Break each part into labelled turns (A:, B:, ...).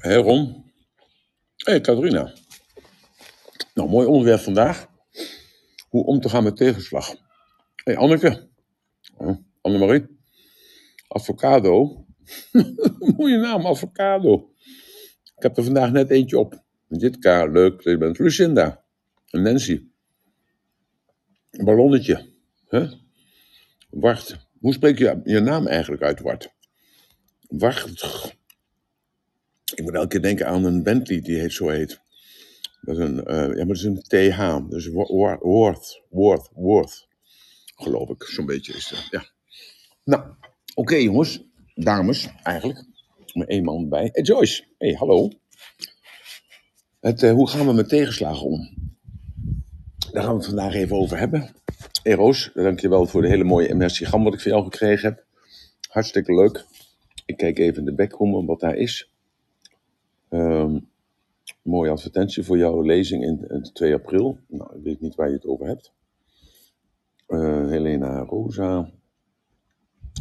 A: Hé Ron. Hé Catharina. Nou, mooi onderwerp vandaag. Hoe om te gaan met tegenslag. Hé Anneke. Oh, Annemarie. Avocado. Mooie naam, avocado. Ik heb er vandaag net eentje op. Dit kaart, leuk. Je bent Lucinda. En Nancy. Een ballonnetje. Hè? Wart. Hoe spreek je je naam eigenlijk uit, Wart? Wart. Ik moet elke keer denken aan een Bentley die heet, zo heet. Dat is een, eh, ja, maar een TH. Dus Worth, Worth, Worth. Geloof ik, zo'n beetje is dat. Ja. Nou, oké jongens. Dames, eigenlijk. Met één man bij. Hey Joyce. Hey, hallo. Het, eh, hoe gaan we met tegenslagen om? Daar gaan we het vandaag even over hebben. Hey Roos, dankjewel voor de hele mooie MSC-gram wat ik van jou gekregen heb. Hartstikke leuk. Ik kijk even in de backroom wat daar is. Ehm, mooie advertentie voor jouw lezing in, in 2 april. Nou, ik weet niet waar je het over hebt. Eh, Helena Rosa.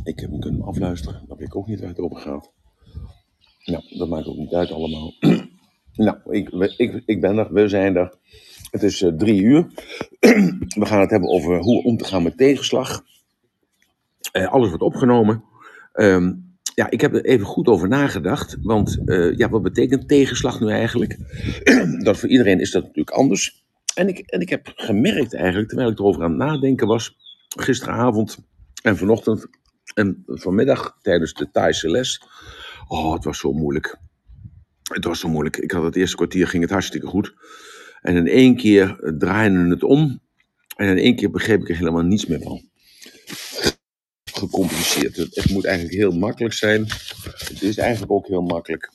A: Ik heb hem kunnen afluisteren. Dat weet ik ook niet waar het over gaat. Nou, dat maakt ook niet uit allemaal. nou, ik, ik, ik ben er. We zijn er. Het is eh, drie uur. We gaan het hebben over hoe om te gaan met tegenslag. Eh, alles wordt opgenomen. Ehm, ja, ik heb er even goed over nagedacht. Want eh, ja, wat betekent tegenslag nu eigenlijk? dat voor iedereen is dat natuurlijk anders. En ik, en ik heb gemerkt eigenlijk, terwijl ik erover aan het nadenken was, gisteravond en vanochtend en vanmiddag tijdens de Thaise les. Oh, het was zo moeilijk. Het was zo moeilijk. Ik had het eerste kwartier, ging het hartstikke goed. En in één keer draaide het om. En in één keer begreep ik er helemaal niets meer van. Gecompliceerd. Het, het moet eigenlijk heel makkelijk zijn. Het is eigenlijk ook heel makkelijk.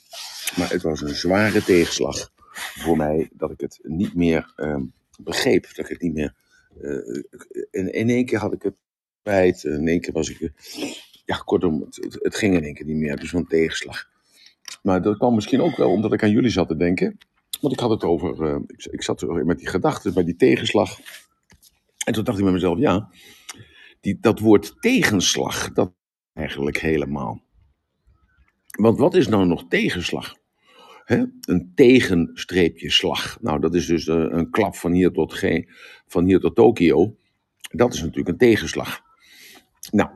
A: Maar het was een zware tegenslag voor mij dat ik het niet meer ehm, begreep. Dat ik het niet meer. eh, in, één keer had ik het kwijt. In één keer was ik. Ja, kortom, het, ging in één keer niet meer. Dus een tegenslag. Maar dat kwam misschien ook wel omdat ik aan jullie zat te denken. Want ik had het over. eh, ik, ik zat met die gedachten bij die tegenslag. En toen dacht ik bij mezelf: ja, die, dat woord tegenslag, dat eigenlijk helemaal. Want wat is nou nog tegenslag? Een tegenstreepje slag. Nou, dat is dus een, een klap van hier tot, van hier tot Tokio. Dat is natuurlijk een tegenslag. Nou,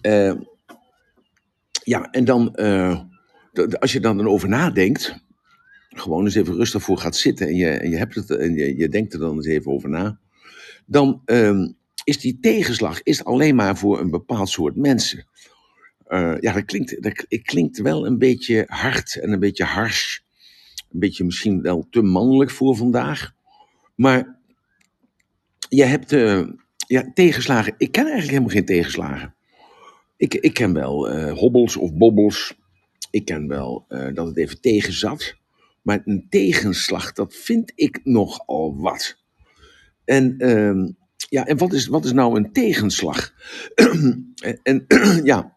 A: eh, ja, en dan, eh, als je dan erover nadenkt, gewoon eens even rustig voor gaat zitten en je, en je, hebt het, en je, je denkt er dan eens even over na, dan ehm, is die tegenslag is alleen maar voor een bepaald soort mensen. Eh, ja, dat klinkt, dat klinkt wel een beetje hard en een beetje harsh. Een beetje misschien wel te mannelijk voor vandaag. Maar je hebt eh, ja, tegenslagen. Ik ken eigenlijk helemaal geen tegenslagen. Ik, ik ken wel eh, hobbels of bobbels. Ik ken wel dat het even tegen zat. Maar een tegenslag, dat vind ik nogal wat. En, ehm, ja, en wat, is, wat is nou een tegenslag? en, ja,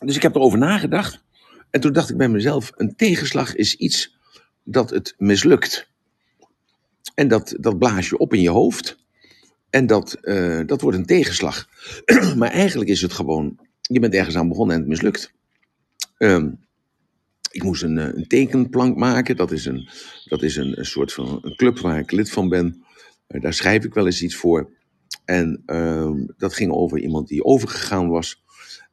A: dus ik heb erover nagedacht. En toen dacht ik bij mezelf: een tegenslag is iets dat het mislukt. En dat, dat blaas je op in je hoofd. En dat, eh, dat wordt een tegenslag. maar eigenlijk is het gewoon: je bent ergens aan begonnen en het mislukt. Ehm, ik moest een, eh, een tekenplank maken. Dat is, een, dat is een, een soort van een club waar ik lid van ben. Eh, daar schrijf ik wel eens iets voor. En ehm, dat ging over iemand die overgegaan was.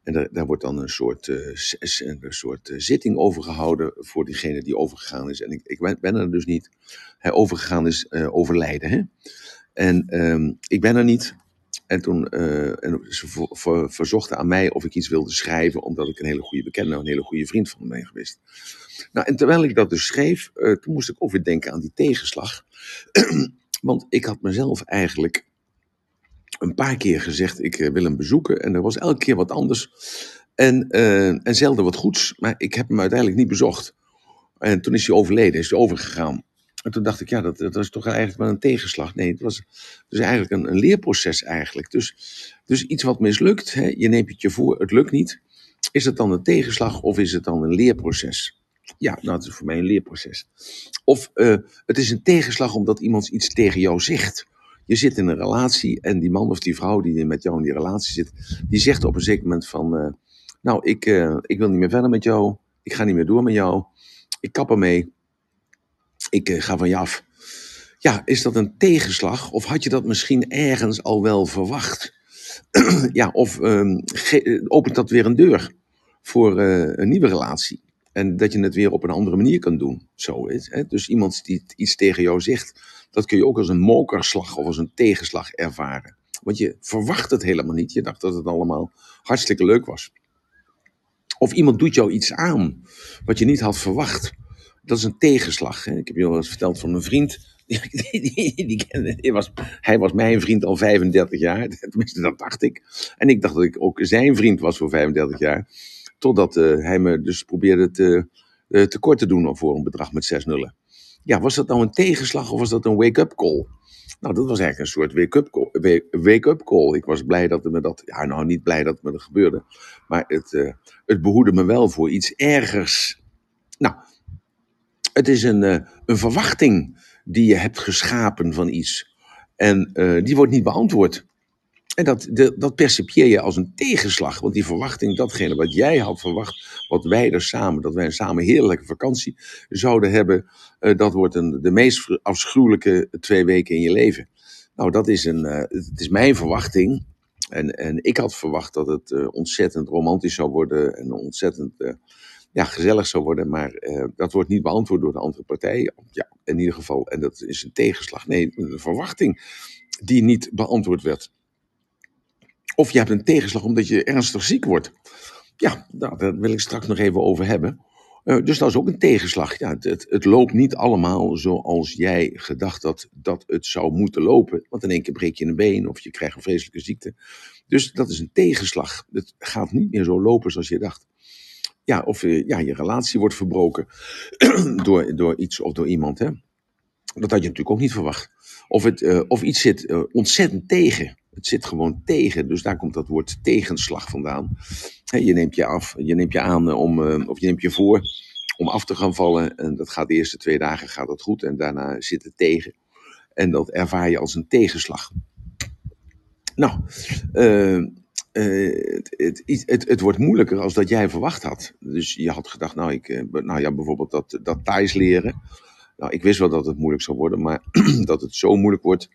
A: En daar, daar wordt dan een soort, eh, een soort eh, zitting over gehouden voor diegene die overgegaan is. En ik, ik ben, er dus niet. Hij overgegaan is overlijden. Hè? En ehm, ik ben er niet. En toen en ze ver- ver- verzochten aan mij of ik iets wilde schrijven, omdat ik een hele goede bekende, een hele goede vriend van hem ben geweest. Nou, en terwijl ik dat dus schreef, toen moest ik ook weer denken aan die tegenslag. Want ik had mezelf eigenlijk een paar keer gezegd, ik eh, wil hem bezoeken. En er was elke keer wat anders. En, eh, en zelden wat goeds. Maar ik heb hem uiteindelijk niet bezocht. En toen is hij overleden, is hij overgegaan. En toen dacht ik, ja, dat, dat is toch eigenlijk wel een tegenslag. Nee, het was dus eigenlijk een, een leerproces eigenlijk. Dus, dus iets wat mislukt, hè, je neemt het je voor, het lukt niet. Is het dan een tegenslag of is het dan een leerproces? Ja, nou, het is voor mij een leerproces. Of eh, het is een tegenslag omdat iemand iets tegen jou zegt. Je zit in een relatie en die man of die vrouw die met jou in die relatie zit, die zegt op een zeker moment van, eh, nou, ik, eh, ik wil niet meer verder met jou, ik ga niet meer door met jou, ik kap ermee, ik ga van je af. Ja, is dat een tegenslag of had je dat misschien ergens al wel verwacht? ja, of ehm, opent dat weer een deur voor een nieuwe relatie? En dat je het weer op een andere manier kan doen. Zo is, hè? Dus iemand die iets tegen jou zegt, dat kun je ook als een mokerslag of als een tegenslag ervaren. Want je verwacht het helemaal niet. Je dacht dat het allemaal hartstikke leuk was. Of iemand doet jou iets aan wat je niet had verwacht. Dat is een tegenslag. Hè? Ik heb je al eens verteld van een vriend. Die, die, die, die was, hij was mijn vriend al 35 jaar. Tenminste, dat dacht ik. En ik dacht dat ik ook zijn vriend was voor 35 jaar. Totdat uh, hij me dus probeerde te, uh, tekort te doen voor een bedrag met 6 nullen. Ja, was dat nou een tegenslag of was dat een wake-up call? Nou, dat was eigenlijk een soort wake-up call, wake call. Ik was blij dat me dat, ja, nou niet blij dat het me dat gebeurde, maar het, uh, het behoedde me wel voor iets ergers. Nou, het is een, een verwachting die je hebt geschapen van iets. En die wordt niet beantwoord. En dat, de, dat je als een tegenslag. Want die verwachting, datgene wat jij had verwacht, wat wij er samen, dat wij een samen heerlijke vakantie zouden hebben, uh, dat wordt een, de meest afschuwelijke twee weken in je leven. Nou, dat is, een, uh, het is mijn verwachting. En, en ik had verwacht dat het uh, ontzettend romantisch zou worden en ontzettend ja, gezellig zou worden. Maar dat wordt niet beantwoord door de andere partij. Ja, in ieder geval. En dat is een tegenslag. Nee, een verwachting die niet beantwoord werd. Of je hebt een tegenslag omdat je ernstig ziek wordt. Ja, nou, daar wil ik straks nog even over hebben. Uh, dus dat is ook een tegenslag. Ja, het, het, loopt niet allemaal zoals jij gedacht had dat het zou moeten lopen. Want in één keer breek je een been of je krijgt een vreselijke ziekte. Dus dat is een tegenslag. Het gaat niet meer zo lopen zoals je dacht. Ja, of uh, ja, je relatie wordt verbroken door, door iets of door iemand. Hè? Dat had je natuurlijk ook niet verwacht. Of, het, uh, of iets zit ontzettend tegen. Het zit gewoon tegen, dus daar komt dat woord tegenslag vandaan. Je neemt je af, je neemt je aan eh, om, eh, of je neemt je voor om af te gaan vallen. En dat gaat de eerste twee dagen gaat dat goed en daarna zit het tegen. En dat ervaar je als een tegenslag. Nou, het, het, het, het, wordt moeilijker als dat jij verwacht had. Dus je had gedacht, nou, ik, nou ja, bijvoorbeeld dat, dat Thais leren. Nou, ik wist wel dat het moeilijk zou worden, maar dat het zo moeilijk wordt,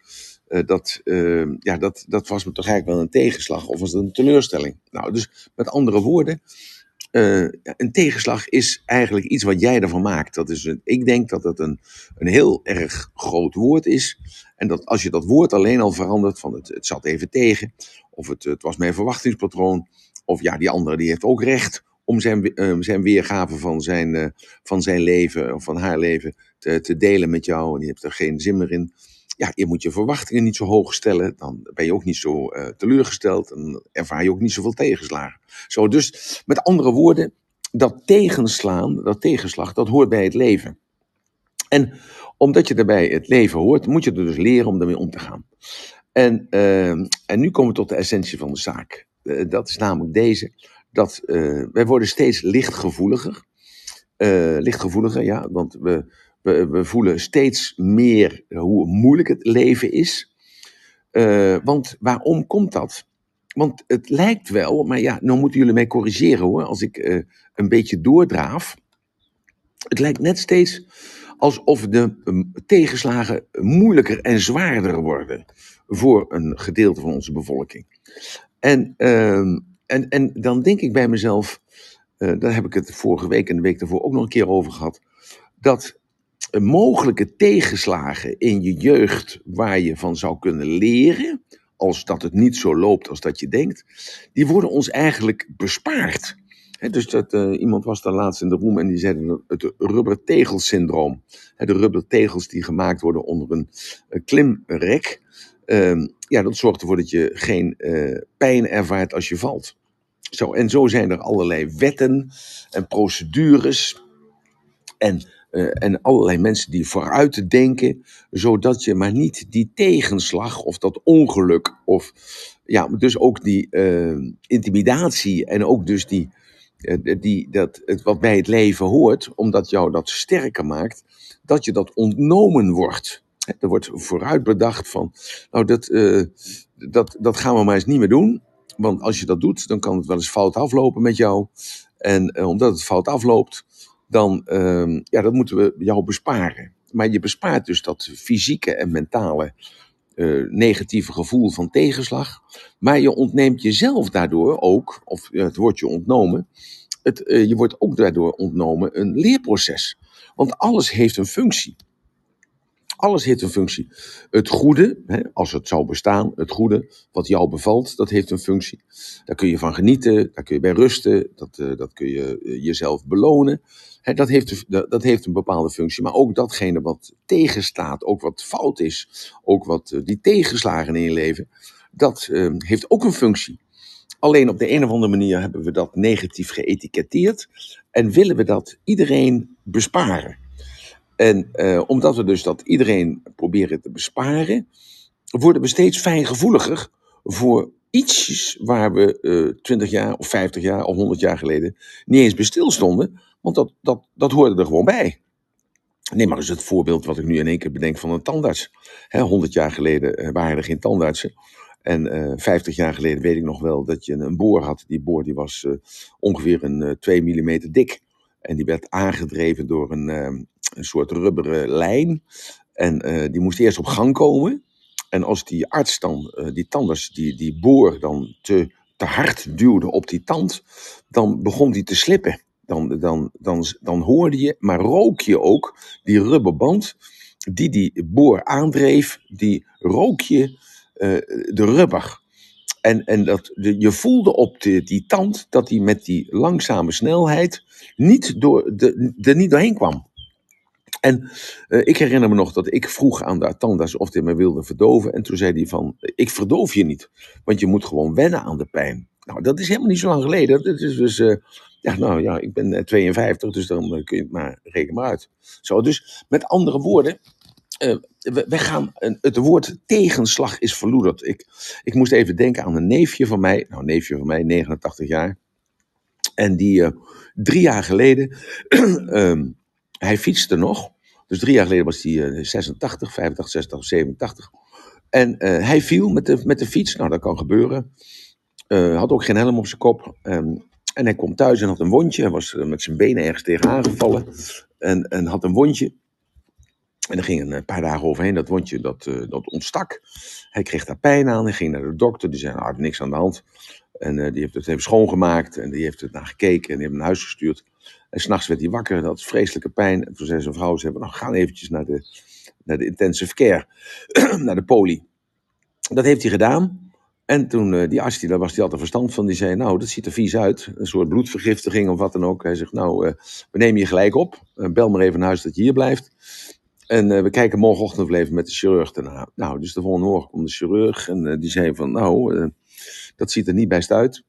A: uh, dat, uh, ja, dat, dat was me toch eigenlijk wel een tegenslag of was het een teleurstelling. Nou, dus met andere woorden, uh, een tegenslag is eigenlijk iets wat jij ervan maakt. Dat is een, ik denk dat het een, een heel erg groot woord is. En dat als je dat woord alleen al verandert, van het, het zat even tegen, of het, het was mijn verwachtingspatroon, of ja, die andere die heeft ook recht om zijn, zijn weergave van zijn, van zijn leven of van haar leven te, te delen met jou. En die heeft er geen zin meer in ja, je moet je verwachtingen niet zo hoog stellen. Dan ben je ook niet zo uh, teleurgesteld. En ervaar je ook niet zoveel tegenslagen. Zo, dus met andere woorden, dat tegenslaan, dat tegenslag, dat hoort bij het leven. En omdat je daarbij het leven hoort, moet je er dus leren om daarmee om te gaan. En, uh, en nu komen we tot de essentie van de zaak. Uh, dat is namelijk deze: dat wij worden steeds lichtgevoeliger. lichtgevoeliger, ja, want we, we, voelen steeds meer hoe moeilijk het leven is. Uh, want waarom komt dat? Want het lijkt wel, maar ja, nou moeten jullie mij corrigeren hoor, als ik uh, een beetje doordraaf. Het lijkt net steeds alsof de um, tegenslagen moeilijker en zwaarder worden voor een gedeelte van onze bevolking. En, uh, en, en dan denk ik bij mezelf, uh, daar heb ik het vorige week en de week daarvoor ook nog een keer over gehad, dat mogelijke tegenslagen in je jeugd waar je van zou kunnen leren, als dat het niet zo loopt als dat je denkt, die worden ons eigenlijk bespaard. Dus dat, uh, iemand was daar laatst in de room en die zei het rubbertegelsyndroom. He, de rubbertegels die gemaakt worden onder een, een klimrek. Uh, ja, dat zorgt ervoor dat je geen uh, pijn ervaart als je valt. Zo, en zo zijn er allerlei wetten en procedures en en allerlei mensen die vooruit denken, zodat je maar niet die tegenslag of dat ongeluk of ja, dus ook die uh, intimidatie en ook dus die, uh, die, dat, wat bij het leven hoort, omdat jou dat sterker maakt, dat je dat ontnomen wordt. Er wordt vooruit bedacht van, nou dat, dat, dat gaan we maar eens niet meer doen. Want als je dat doet, dan kan het wel eens fout aflopen met jou. En omdat het fout afloopt, dan, ehm, ja, dat moeten we jou besparen. Maar je bespaart dus dat fysieke en mentale eh, negatieve gevoel van tegenslag. Maar je ontneemt jezelf daardoor ook, of het wordt je ontnomen, het, eh, je wordt ook daardoor ontnomen een leerproces. Want alles heeft een functie. Alles heeft een functie. Het goede, hè, als het zou bestaan, het goede wat jou bevalt, dat heeft een functie. Daar kun je van genieten, daar kun je bij rusten, dat, eh, dat kun je jezelf belonen. Dat, heeft, dat heeft een bepaalde functie. Maar ook datgene wat tegenstaat, ook wat fout is, ook wat eh, die tegenslagen in je leven, dat eh, heeft ook een functie. Alleen op de een of andere manier hebben we dat negatief geëtiketteerd en willen we dat iedereen besparen. En eh, omdat we dus dat iedereen proberen te besparen, worden we steeds fijngevoeliger voor ietsjes waar we eh 20 jaar of 50 jaar of 100 jaar geleden niet eens bij stilstonden. Want dat, dat, dat hoorde er gewoon bij. Neem maar eens het voorbeeld wat ik nu in één keer bedenk van een tandarts. Hè, 100 jaar geleden eh, waren er geen tandartsen. En eh 50 jaar geleden weet ik nog wel dat je een, boor had. Die boor die was eh, ongeveer een eh 2 mm dik. En die werd aangedreven door een, een soort rubberen lijn. En die moest eerst op gang komen. En als die arts dan, die tandarts, die, die boor dan te, te hard duwde op die tand, dan begon die te slippen. Dan, dan, dan, dan hoorde je, maar rook je ook die rubberband die die boor aandreef, die rook je eh, de rubber. En, en dat, je voelde op die tand dat die met die langzame snelheid niet door, de, er niet doorheen kwam. En eh, ik herinner me nog dat ik vroeg aan de tandarts of hij me wilde verdoven. En toen zei hij van, ik verdoof je niet, want je moet gewoon wennen aan de pijn. Nou, dat is helemaal niet zo lang geleden. Dat is dus, eh, ja, nou ja, ik ben eh, 52, dus dan eh, kun je het maar, reken maar uit. Zo, dus met andere woorden, eh, we, gaan, het woord tegenslag is verloederd. Ik, ik moest even denken aan een neefje van mij, nou, neefje van mij, 89 jaar. En die eh, drie jaar geleden, ehm, hij fietste nog. Dus drie jaar geleden was hij eh, 86, 85, 86, 87. En eh, hij viel met de, met de fiets. Nou, dat kan gebeuren. Eh, had ook geen helm op zijn kop. Ehm, en hij komt thuis en had een wondje. Hij was eh, met zijn benen ergens tegenaan gevallen. En, en had een wondje. En er ging een paar dagen overheen. Dat wondje dat, dat ontstak. Hij kreeg daar pijn aan. Hij ging naar de dokter. Die zei, is niks aan de hand. En eh, die heeft het even schoongemaakt. En die heeft het naar gekeken. En die heeft hem naar huis gestuurd. En s'nachts werd hij wakker. Dat had vreselijke pijn. En toen zei zijn vrouw, ze nou, gaan eventjes naar de, naar de intensive care. naar de poli. Dat heeft hij gedaan. En toen, eh, die arts, die, daar was hij altijd verstand van, die zei, nou, dat ziet er vies uit. Een soort bloedvergiftiging of wat dan ook. Hij zegt, nou, eh, we nemen je gelijk op. Bel maar even naar huis dat je hier blijft. En we kijken morgenochtend even met de chirurg daarna. Nou, dus de volgende morgen kwam de chirurg en die zei van, nou, dat ziet er niet best uit.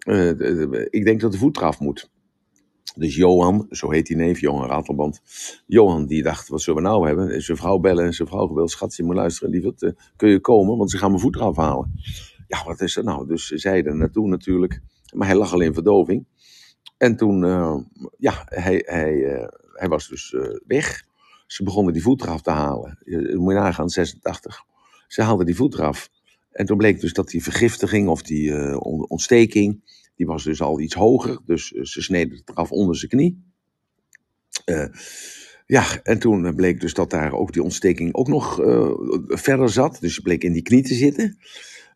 A: Eh, ik denk dat de voet eraf moet. Dus Johan, zo heet die neef, Johan Ratelband. Johan die dacht, wat zullen we nou hebben? Zijn vrouw bellen en zijn vrouw gebeld. Schat, je moet luisteren, lieverd, eh, kun je komen? Want ze gaan mijn voet eraf halen. Ja, wat is er nou? Dus zij er naartoe natuurlijk. Maar hij lag al in verdoving. En toen, eh, ja, hij, hij, hij was dus weg. Ze begonnen die voet eraf te halen. Moet je nagaan, 86. Ze haalden die voet eraf. En toen bleek dus dat die vergiftiging of die eh, on- ontsteking, die was dus al iets hoger. Dus eh, ze sneden het eraf onder zijn knie. Eh, ja, en toen bleek dus dat daar ook die ontsteking ook nog verder zat. Dus het bleek in die knie te zitten.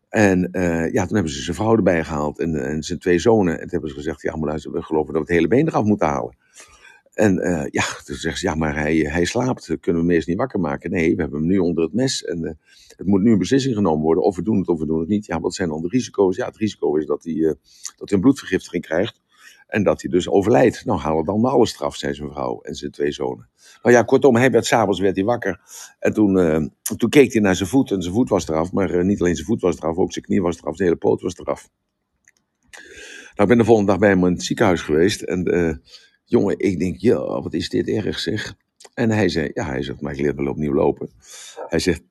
A: En ja, toen hebben ze zijn vrouw erbij gehaald en, en zijn twee zonen. En toen hebben ze gezegd, ja, maar luister, we geloven dat we het hele been eraf moeten halen. En eh, ja, toen zeggen ze, ja, maar hij, hij slaapt, kunnen we hem eerst niet wakker maken? Nee, we hebben hem nu onder het mes en eh, het moet nu een beslissing genomen worden. Of we doen het of we doen het niet. Ja, wat zijn dan de risico's? Ja, het risico is dat hij, eh, dat hij een bloedvergiftiging krijgt en dat hij dus overlijdt. Nou, halen dan maar alle straf, zei zijn vrouw en zijn twee zonen. Nou ja, kortom, hij werd s'avonds werd hij wakker. En toen, toen keek hij naar zijn voet en zijn voet was eraf. Maar niet alleen zijn voet was eraf, ook zijn knie was eraf, zijn hele poot was eraf. Nou, ik ben de volgende dag bij hem in het ziekenhuis geweest. En jongen, ik denk, ja, wat is dit erg zeg. En hij zei, ja, hij zegt, maar ik leer wel opnieuw lopen. Hij zegt,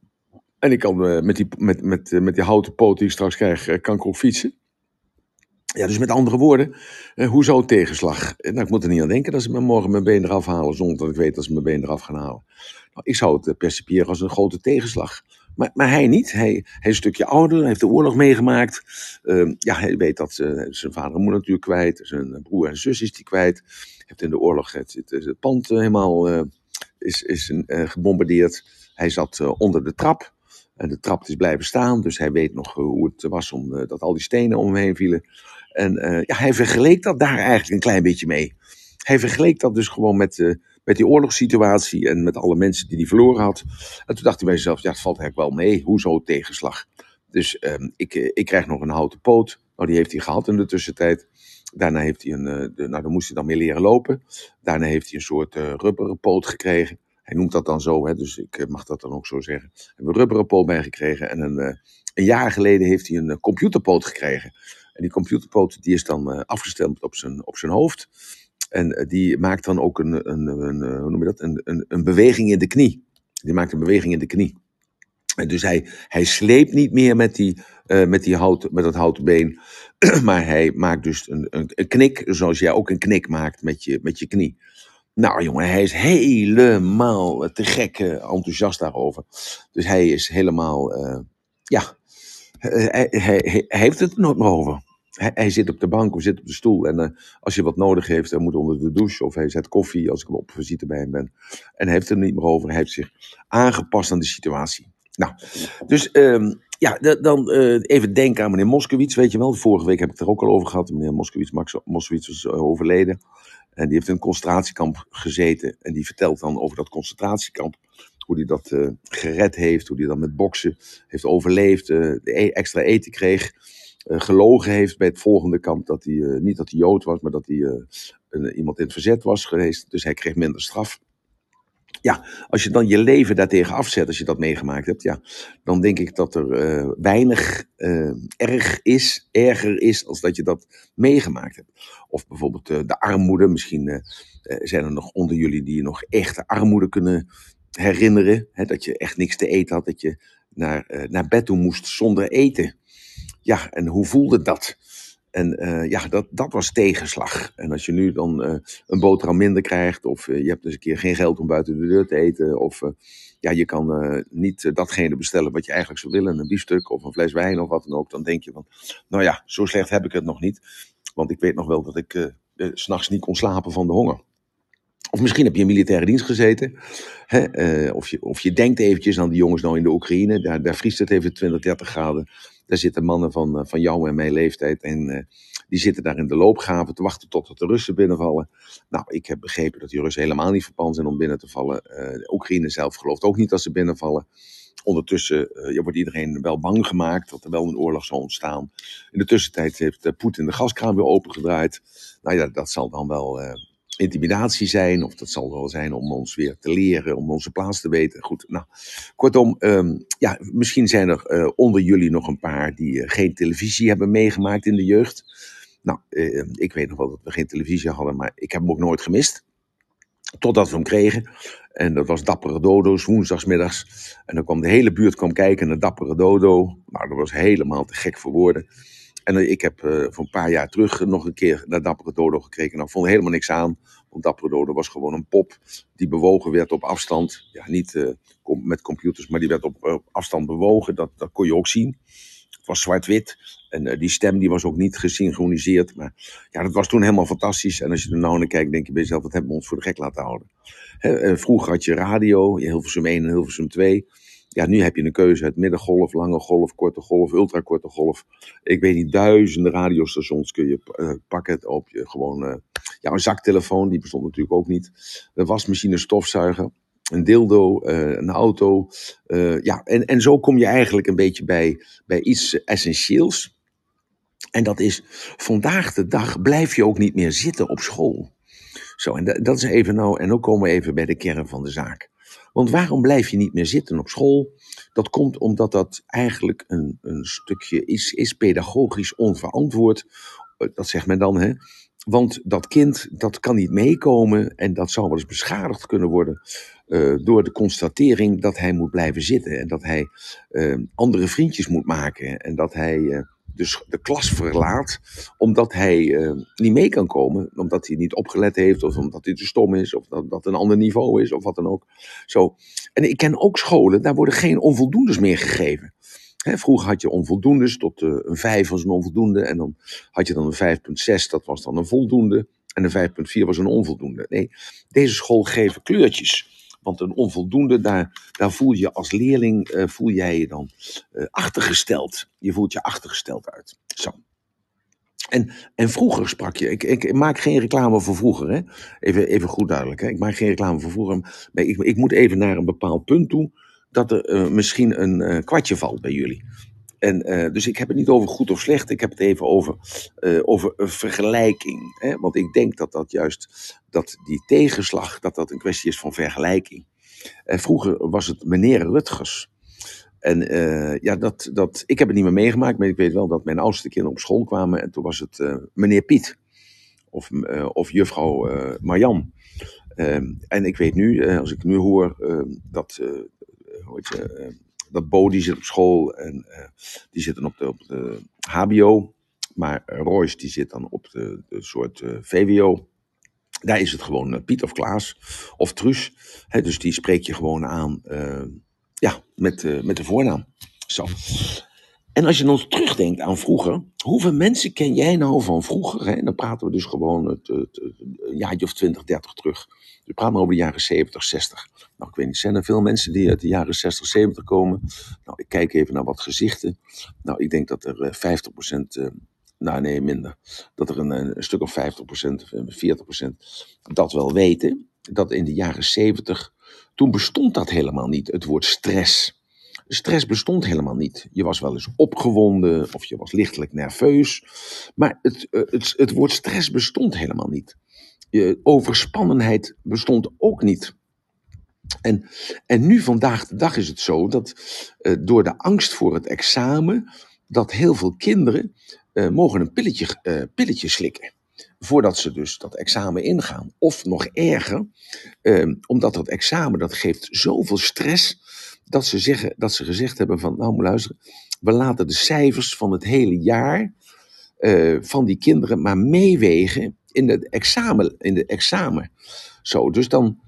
A: en ik kan eh, met, die, met, met, eh, met die houten poot die ik straks krijg, eh, kan ik ook fietsen. Ja, dus met andere woorden, eh, hoezo tegenslag? Nou, ik moet er niet aan denken dat ze me morgen mijn been eraf halen, zonder dat ik weet dat ze mijn been eraf gaan halen. Nou, ik zou het percipiëren als een grote tegenslag. Maar, maar hij niet. Hij, hij is een stukje ouder, heeft de oorlog meegemaakt. Ehm, ja, hij weet dat uh, zijn vader en moeder natuurlijk kwijt. Zijn broer en zus is die kwijt. Heeft in de oorlog het, het, pand helemaal uh, is, is, gebombardeerd. Hij zat onder de trap. En de trap is blijven staan. Dus hij weet nog hoe het was om, dat al die stenen om hem heen vielen. En ja, hij vergeleek dat daar eigenlijk een klein beetje mee. Hij vergeleek dat dus gewoon met met die oorlogssituatie en met alle mensen die hij verloren had. En toen dacht hij bij zichzelf, ja, het valt eigenlijk wel mee. Hoezo tegenslag? Dus um, ik, eh, ik krijg nog een houten poot. Nou, die heeft hij gehad in de tussentijd. Daarna heeft hij een, uh, de, nou, dan moest hij dan meer leren lopen. Daarna heeft hij een soort uh, rubberen poot gekregen. Hij noemt dat dan zo, hè, dus ik mag dat dan ook zo zeggen. Heeft een rubberen poot bijgekregen. En een, een jaar geleden heeft hij een computerpoot gekregen. En die computerpoot die is dan afgestemd op zijn, op zijn hoofd. En eh, die maakt dan ook een, een, een, eh, hoe noem je dat? Een, een, een beweging in de knie. Die maakt een beweging in de knie. En dus hij, hij sleept niet meer met, die, uh, met, die hout, met dat houten been. maar hij maakt dus een, een, een, knik, zoals jij ook een knik maakt met je, met je knie. Nou jongen, hij is helemaal te gek enthousiast daarover. Dus hij is helemaal, ja, hij, hij, heeft het nooit meer over hij, hij, zit op de bank of zit op de stoel. En uh, als je wat nodig heeft, dan moet onder de douche. Of hij zet koffie als ik op visite bij hem ben. En hij heeft er niet meer over. Hij heeft zich aangepast aan de situatie. Nou, dus um, ja, dan uh, even denken aan meneer Moskowitz, weet je wel. Vorige week heb ik het er ook al over gehad. Meneer Moskowitz, Max Moskowitz was uh, overleden. En die heeft in een concentratiekamp gezeten. En die vertelt dan over dat concentratiekamp. Hoe hij dat gered heeft. Hoe hij dan met boksen heeft overleefd. e extra eten kreeg. Uh, gelogen heeft bij het volgende kamp. Dat hij, uh, niet dat hij Jood was, maar dat hij uh, een, iemand in het verzet was geweest. Dus hij kreeg minder straf. Ja, als je dan je leven daartegen afzet, als je dat meegemaakt hebt, ja, dan denk ik dat er weinig erg is, erger is, als dat je dat meegemaakt hebt. Of bijvoorbeeld de armoede. Misschien zijn er nog onder jullie die je nog echte armoede kunnen herinneren. Hè, dat je echt niks te eten had, dat je naar, naar bed toe moest zonder eten. Ja, en hoe voelde dat? En uh, ja, dat, dat was tegenslag. En als je nu dan uh, een boterham minder krijgt, of uh, je hebt dus een keer geen geld om buiten de deur te eten, of ja, je kan niet datgene bestellen wat je eigenlijk zou willen, een biefstuk of een fles wijn of wat dan ook, dan denk je van, nou ja, zo slecht heb ik het nog niet. Want ik weet nog wel dat ik s s'nachts niet kon slapen van de honger. Of misschien heb je in militaire dienst gezeten. Hè? of, je, of je denkt eventjes aan die jongens nou in de Oekraïne. Daar, daar vriest het even 20, 30 graden. Daar zitten mannen van, eh, van jou en mijn leeftijd. En uh, die zitten daar in de loopgraven te wachten tot de Russen binnenvallen. Nou, ik heb begrepen dat die Russen helemaal niet verpand zijn om binnen te vallen. De Oekraïne zelf gelooft ook niet dat ze binnenvallen. Ondertussen wordt iedereen wel bang gemaakt dat er wel een oorlog zal ontstaan. In de tussentijd heeft Poetin de gaskraan weer opengedraaid. Nou ja, dat zal dan wel intimidatie zijn, of dat zal wel zijn om ons weer te leren, om onze plaats te weten. Goed, nou, kortom, um, ja, misschien zijn er uh, onder jullie nog een paar die uh, geen televisie hebben meegemaakt in de jeugd. Nou, uh, ik weet nog wel dat we geen televisie hadden, maar ik heb hem ook nooit gemist. Totdat we hem kregen. En dat was Dappere Dodo's, woensdagsmiddags. En dan kwam de hele buurt kwam kijken naar Dappere Dodo. Nou, dat was helemaal te gek voor woorden. En ik heb uh, voor een paar jaar terug nog een keer naar Dappere Dodo gekeken. Nou, vond helemaal niks aan. Want Dappere Dodo was gewoon een pop die bewogen werd op afstand. Ja, niet uh, met computers, maar die werd op, afstand bewogen. Dat, dat kon je ook zien. Het was zwart-wit. En die stem die was ook niet gesynchroniseerd. Maar ja, dat was toen helemaal fantastisch. En als je er nou naar kijkt, denk je bij jezelf, wat hebben we ons voor de gek laten houden. Vroeger had je radio, Hilversum 1 en Hilversum 2. Ja, nu heb je een keuze uit middengolf, lange golf, korte golf, ultrakorte golf. Ik weet niet, duizenden radiostations kun je uh, pakken op je gewoon... Uh, ja, een zaktelefoon, die bestond natuurlijk ook niet. Een wasmachine, stofzuiger, een dildo, uh, een auto. ja, en, en zo kom je eigenlijk een beetje bij, bij iets essentieels. En dat is, vandaag de dag blijf je ook niet meer zitten op school. Zo, en dat is even nou, en dan komen we even bij de kern van de zaak. Want waarom blijf je niet meer zitten op school? Dat komt omdat dat eigenlijk een, een stukje is, is pedagogisch onverantwoord. Eh, dat zegt men dan, hè? Want dat kind, dat kan niet meekomen en dat zou wel eens beschadigd kunnen worden uh, door de constatering dat hij moet blijven zitten en dat hij uh, andere vriendjes moet maken en dat hij dus de klas verlaat omdat hij eh, niet mee kan komen, omdat hij niet opgelet heeft, of omdat hij te stom is, of dat dat een ander niveau is, of wat dan ook. Zo. En ik ken ook scholen, daar worden geen onvoldoendes meer gegeven. Hè, vroeger had je onvoldoendes, tot uh, een 5 was een onvoldoende, en dan had je dan een 5,6, dat was dan een voldoende, en een 5,4 was een onvoldoende. Nee, deze school geven kleurtjes. Want een onvoldoende, daar, daar voel je als leerling, uh, voel jij je dan uh, achtergesteld. Je voelt je achtergesteld uit. Zo. En, en vroeger sprak je, ik, ik maak geen reclame voor vroeger, hè? Even, even goed duidelijk. Hè? Ik maak geen reclame voor vroeger, maar ik, ik moet even naar een bepaald punt toe dat er uh, misschien een kwartje valt bij jullie. En, uh, dus ik heb het niet over goed of slecht, ik heb het even over, uh, over een vergelijking. Hè? Want ik denk dat dat juist, dat die tegenslag, dat dat een kwestie is van vergelijking. En vroeger was het meneer Rutgers. En ja, dat, dat, ik heb het niet meer meegemaakt, maar ik weet wel dat mijn oudste kinderen op school kwamen en toen was het meneer Piet. Of, of juffrouw Marjan. Ehm, en ik weet nu, als ik nu hoor dat, hoe heet je, dat Bo die zit op school en uh, die zitten op de, op de HBO. Maar Royce die zit dan op de, de soort uh, VWO. Daar is het gewoon uh, Piet of Klaas of Truus. Dus die spreek je gewoon aan ja, met, met de voornaam. Zo. En als je dan terugdenkt aan vroeger, hoeveel mensen ken jij nou van vroeger? Dan praten we dus gewoon het, het, een jaartje of 20, 30 terug. We praten over de jaren 70, 60. Nou, ik weet niet, zijn er veel mensen die uit de jaren 60, 70 komen? Nou, ik kijk even naar wat gezichten. Nou, ik denk dat er 50 eh, procent, uh, nou nee, minder. Dat er een, een stuk of 50 procent, 40 procent dat wel weten. Dat in de jaren 70, toen bestond dat helemaal niet, het woord stress. Stress bestond helemaal niet. Je was wel eens opgewonden of je was lichtelijk nerveus. Maar het, eh, het, het woord stress bestond helemaal niet. Overspannenheid bestond ook niet. En, en nu vandaag de dag is het zo dat uh, door de angst voor het examen, dat heel veel kinderen uh, mogen een pilletje, uh, pilletje slikken. Voordat ze dus dat examen ingaan. Of nog erger, omdat dat examen dat geeft zoveel stress dat ze, zeggen, dat ze gezegd hebben van, nou moet luisteren, we laten de cijfers van het hele jaar uh, van die kinderen maar meewegen in het examen. In de examen. Zo, dus dan,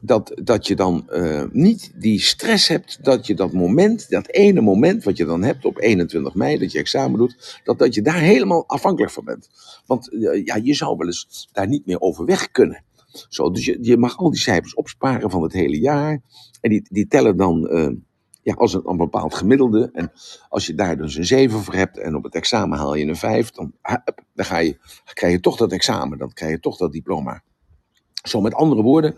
A: dat, dat je dan uh, niet die stress hebt dat je dat moment, dat ene moment wat je dan hebt op 21 mei, dat je examen doet, dat, dat je daar helemaal afhankelijk van bent. Want uh, ja, je zou wel eens daar niet meer over weg kunnen. Zo, dus je, je mag al die cijfers opsparen van het hele jaar. En die, die tellen dan uh, ja, als een, een, bepaald gemiddelde. En als je daar dus een 7 voor hebt en op het examen haal je een 5, dan, dan, ga je, krijg je toch dat examen, dan krijg je toch dat diploma. Zo, met andere woorden,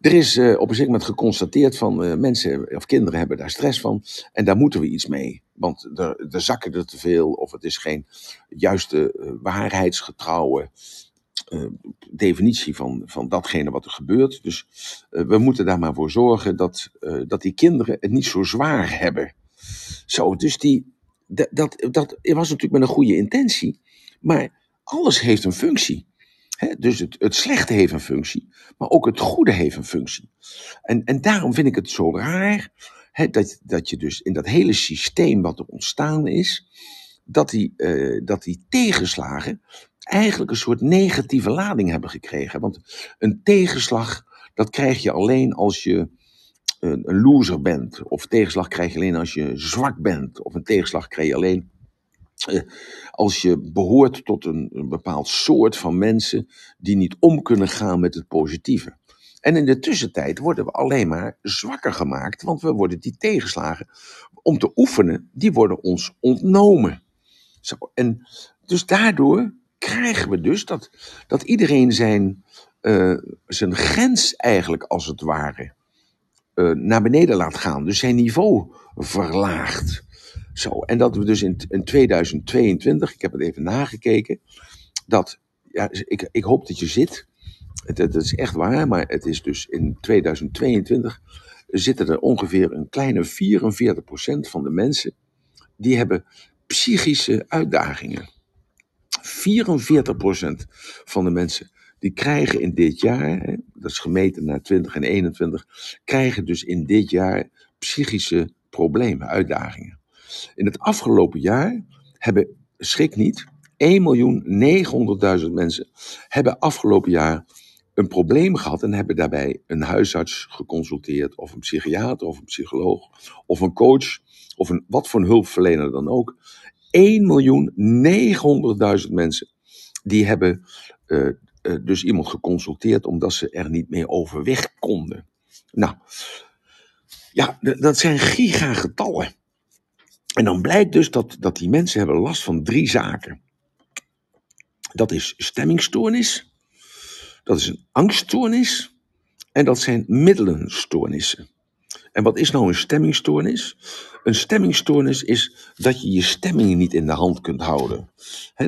A: er is uh, op een moment geconstateerd van uh, mensen of kinderen hebben daar stress van en daar moeten we iets mee. Want er, er zakken er te veel of het is geen juiste uh, waarheidsgetrouwe uh, definitie van, van datgene wat er gebeurt. Dus uh, we moeten daar maar voor zorgen dat, uh, dat die kinderen het niet zo zwaar hebben. Zo, dus die, dat, dat, dat was natuurlijk met een goede intentie, maar alles heeft een functie. Dus het, het slechte heeft een functie, maar ook het goede heeft een functie. En, en daarom vind ik het zo raar dat, dat je dus in dat hele systeem wat er ontstaan is, dat die, dat die tegenslagen eigenlijk een soort negatieve lading hebben gekregen. Want een tegenslag, dat krijg je alleen als je een, loser bent. Of tegenslag krijg je alleen als je zwak bent. Of een tegenslag krijg je alleen uh, als je behoort tot een, een bepaald soort van mensen die niet om kunnen gaan met het positieve. En in de tussentijd worden we alleen maar zwakker gemaakt, want we worden die tegenslagen om te oefenen, die worden ons ontnomen. Zo, en dus daardoor krijgen we dus dat, dat iedereen zijn, uh, zijn grens eigenlijk als het ware uh, naar beneden laat gaan. Dus zijn niveau verlaagt. Zo, en dat we dus in, in 2022, ik heb het even nagekeken, dat, ja, ik, ik hoop dat je zit. Het is echt waar, maar het is dus in 2022 zitten er ongeveer een kleine 44% van de mensen die hebben psychische uitdagingen. 44% van de mensen die krijgen in dit jaar, dat is gemeten naar 20 en 21, krijgen dus in dit jaar psychische problemen, uitdagingen. In het afgelopen jaar hebben schrik niet, 1.900.000 mensen hebben afgelopen jaar een probleem gehad en hebben daarbij een huisarts geconsulteerd, of een psychiater, of een psycholoog, of een coach, of een, wat voor een hulpverlener dan ook. 1.900.000 mensen die hebben uh, uh, dus iemand geconsulteerd omdat ze er niet meer overweg konden. Nou, ja, dat zijn gigagetallen. En dan blijkt dus dat, dat die mensen hebben last van drie zaken. Dat is stemmingstoornis, dat is een angststoornis en dat zijn middelenstoornissen. En wat is nou een stemmingstoornis? Een stemmingstoornis is dat je je stemming niet in de hand kunt houden.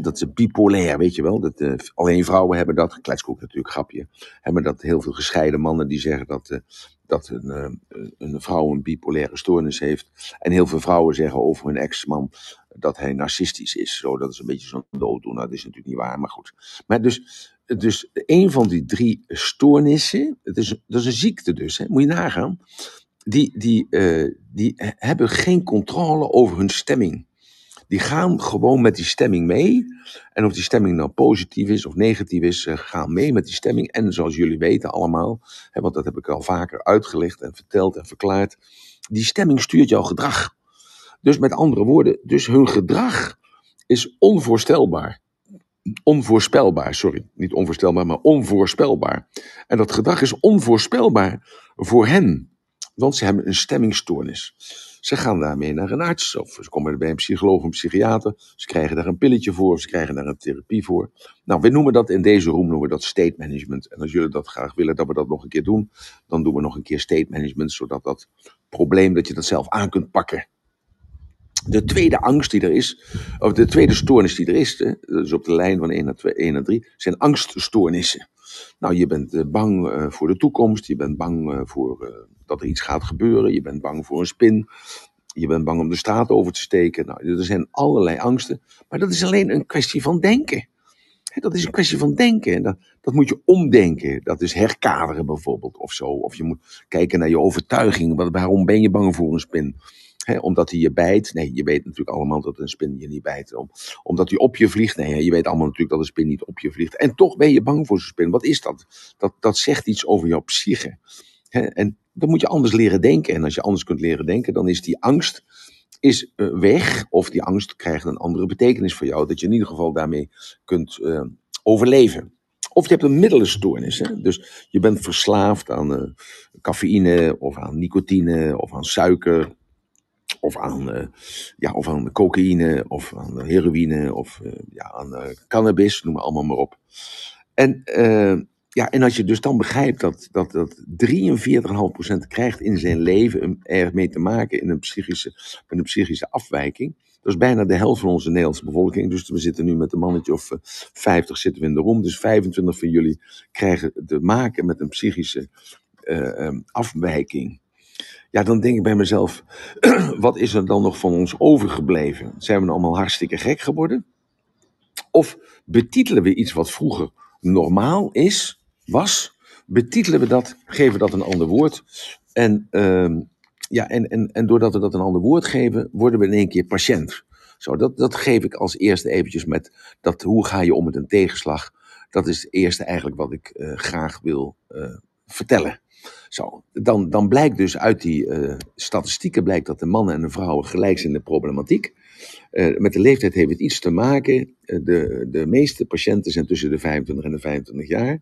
A: dat is bipolair, weet je wel. Dat, uh, alleen vrouwen hebben dat, kletskoek natuurlijk, grapje. Hebben dat heel veel gescheiden mannen die zeggen dat, uh, dat een, uh, een vrouw een bipolaire stoornis heeft. En heel veel vrouwen zeggen over hun ex-man dat hij narcistisch is. Zo, dat is een beetje zo'n dooddoener. Dat is natuurlijk niet waar, maar goed. Maar dus, dus een van die drie stoornissen, het is, dat is een ziekte dus, hè, moet je nagaan die, die, uh, die hebben geen controle over hun stemming. Die gaan gewoon met die stemming mee. En of die stemming nou positief is of negatief is, gaan mee met die stemming. En zoals jullie weten allemaal, hè, want dat heb ik al vaker uitgelegd en verteld en verklaard. Die stemming stuurt jouw gedrag. Dus met andere woorden, dus hun gedrag is onvoorstelbaar. Onvoorspelbaar, sorry. Niet onvoorstelbaar, maar onvoorspelbaar. En dat gedrag is onvoorspelbaar voor hen. Want ze hebben een stemmingstoornis. Ze gaan daarmee naar een arts of ze komen bij een psycholoog of een psychiater. Ze krijgen daar een pilletje voor, ze krijgen daar een therapie voor. Nou, we noemen dat in deze room noemen we dat state management. En als jullie dat graag willen dat we dat nog een keer doen, dan doen we nog een keer state management, zodat dat probleem dat je dat zelf aan kunt pakken. De tweede angst die er is, of de tweede stoornis die er is, dus op de lijn van 1 naar, 2, 1 naar 3, zijn angststoornissen. Nou, je bent eh, bang eh, voor de toekomst, je bent bang eh, voor dat er iets gaat gebeuren, je bent bang voor een spin, je bent bang om de straat over te steken. Nou, er zijn allerlei angsten, maar dat is alleen een kwestie van denken. Dat is een kwestie van denken. En dat, dat moet je omdenken. Dat is herkaderen bijvoorbeeld of zo. Of je moet kijken naar je overtuiging. Waarom ben je bang voor een spin? omdat hij je bijt. Nee, je weet natuurlijk allemaal dat een spin je niet bijt. Om, omdat hij op je vliegt. Nee, je weet allemaal natuurlijk dat een spin niet op je vliegt. En toch ben je bang voor zo'n spin. Wat is dat? dat? Dat zegt iets over jouw psyche. En dan moet je anders leren denken. En als je anders kunt leren denken, dan is die angst is eh, weg. Of die angst krijgt een andere betekenis voor jou. Dat je in ieder geval daarmee kunt uh, overleven. Of je hebt een middelenstoornis. Hè? Dus je bent verslaafd aan uh, cafeïne of aan nicotine of aan suiker of aan, ja, of aan cocaïne, of aan heroïne, of ja, aan cannabis, noem maar allemaal maar op. En, ja, en als je dus dan begrijpt dat, dat, dat 43,5% krijgt in zijn leven ermee te maken in een psychische, met een psychische afwijking. Dat is bijna de helft van onze Nederlandse bevolking. Dus we zitten nu met een mannetje of 50 zitten we in de room. Dus 25 van jullie krijgen te maken met een psychische um, afwijking. Ja, dan denk ik bij mezelf, wat is er dan nog van ons overgebleven? Zijn we allemaal hartstikke gek geworden? Of betitelen we iets wat vroeger normaal is, was, betitelen we dat, geven dat een ander woord. En, uh, ja, en, en, en doordat we dat een ander woord geven, worden we in één keer patiënt. Zo, dat, dat geef ik als eerste eventjes met dat hoe ga je om met een tegenslag. Dat is het eerste eigenlijk wat ik uh, graag wil uh, vertellen. Zo, dan, dan blijkt dus uit die uh, statistieken blijkt dat de mannen en de vrouwen gelijk zijn in de problematiek. Met de leeftijd heeft het iets te maken. De, de meeste patiënten zijn tussen de 25 en de 25 jaar.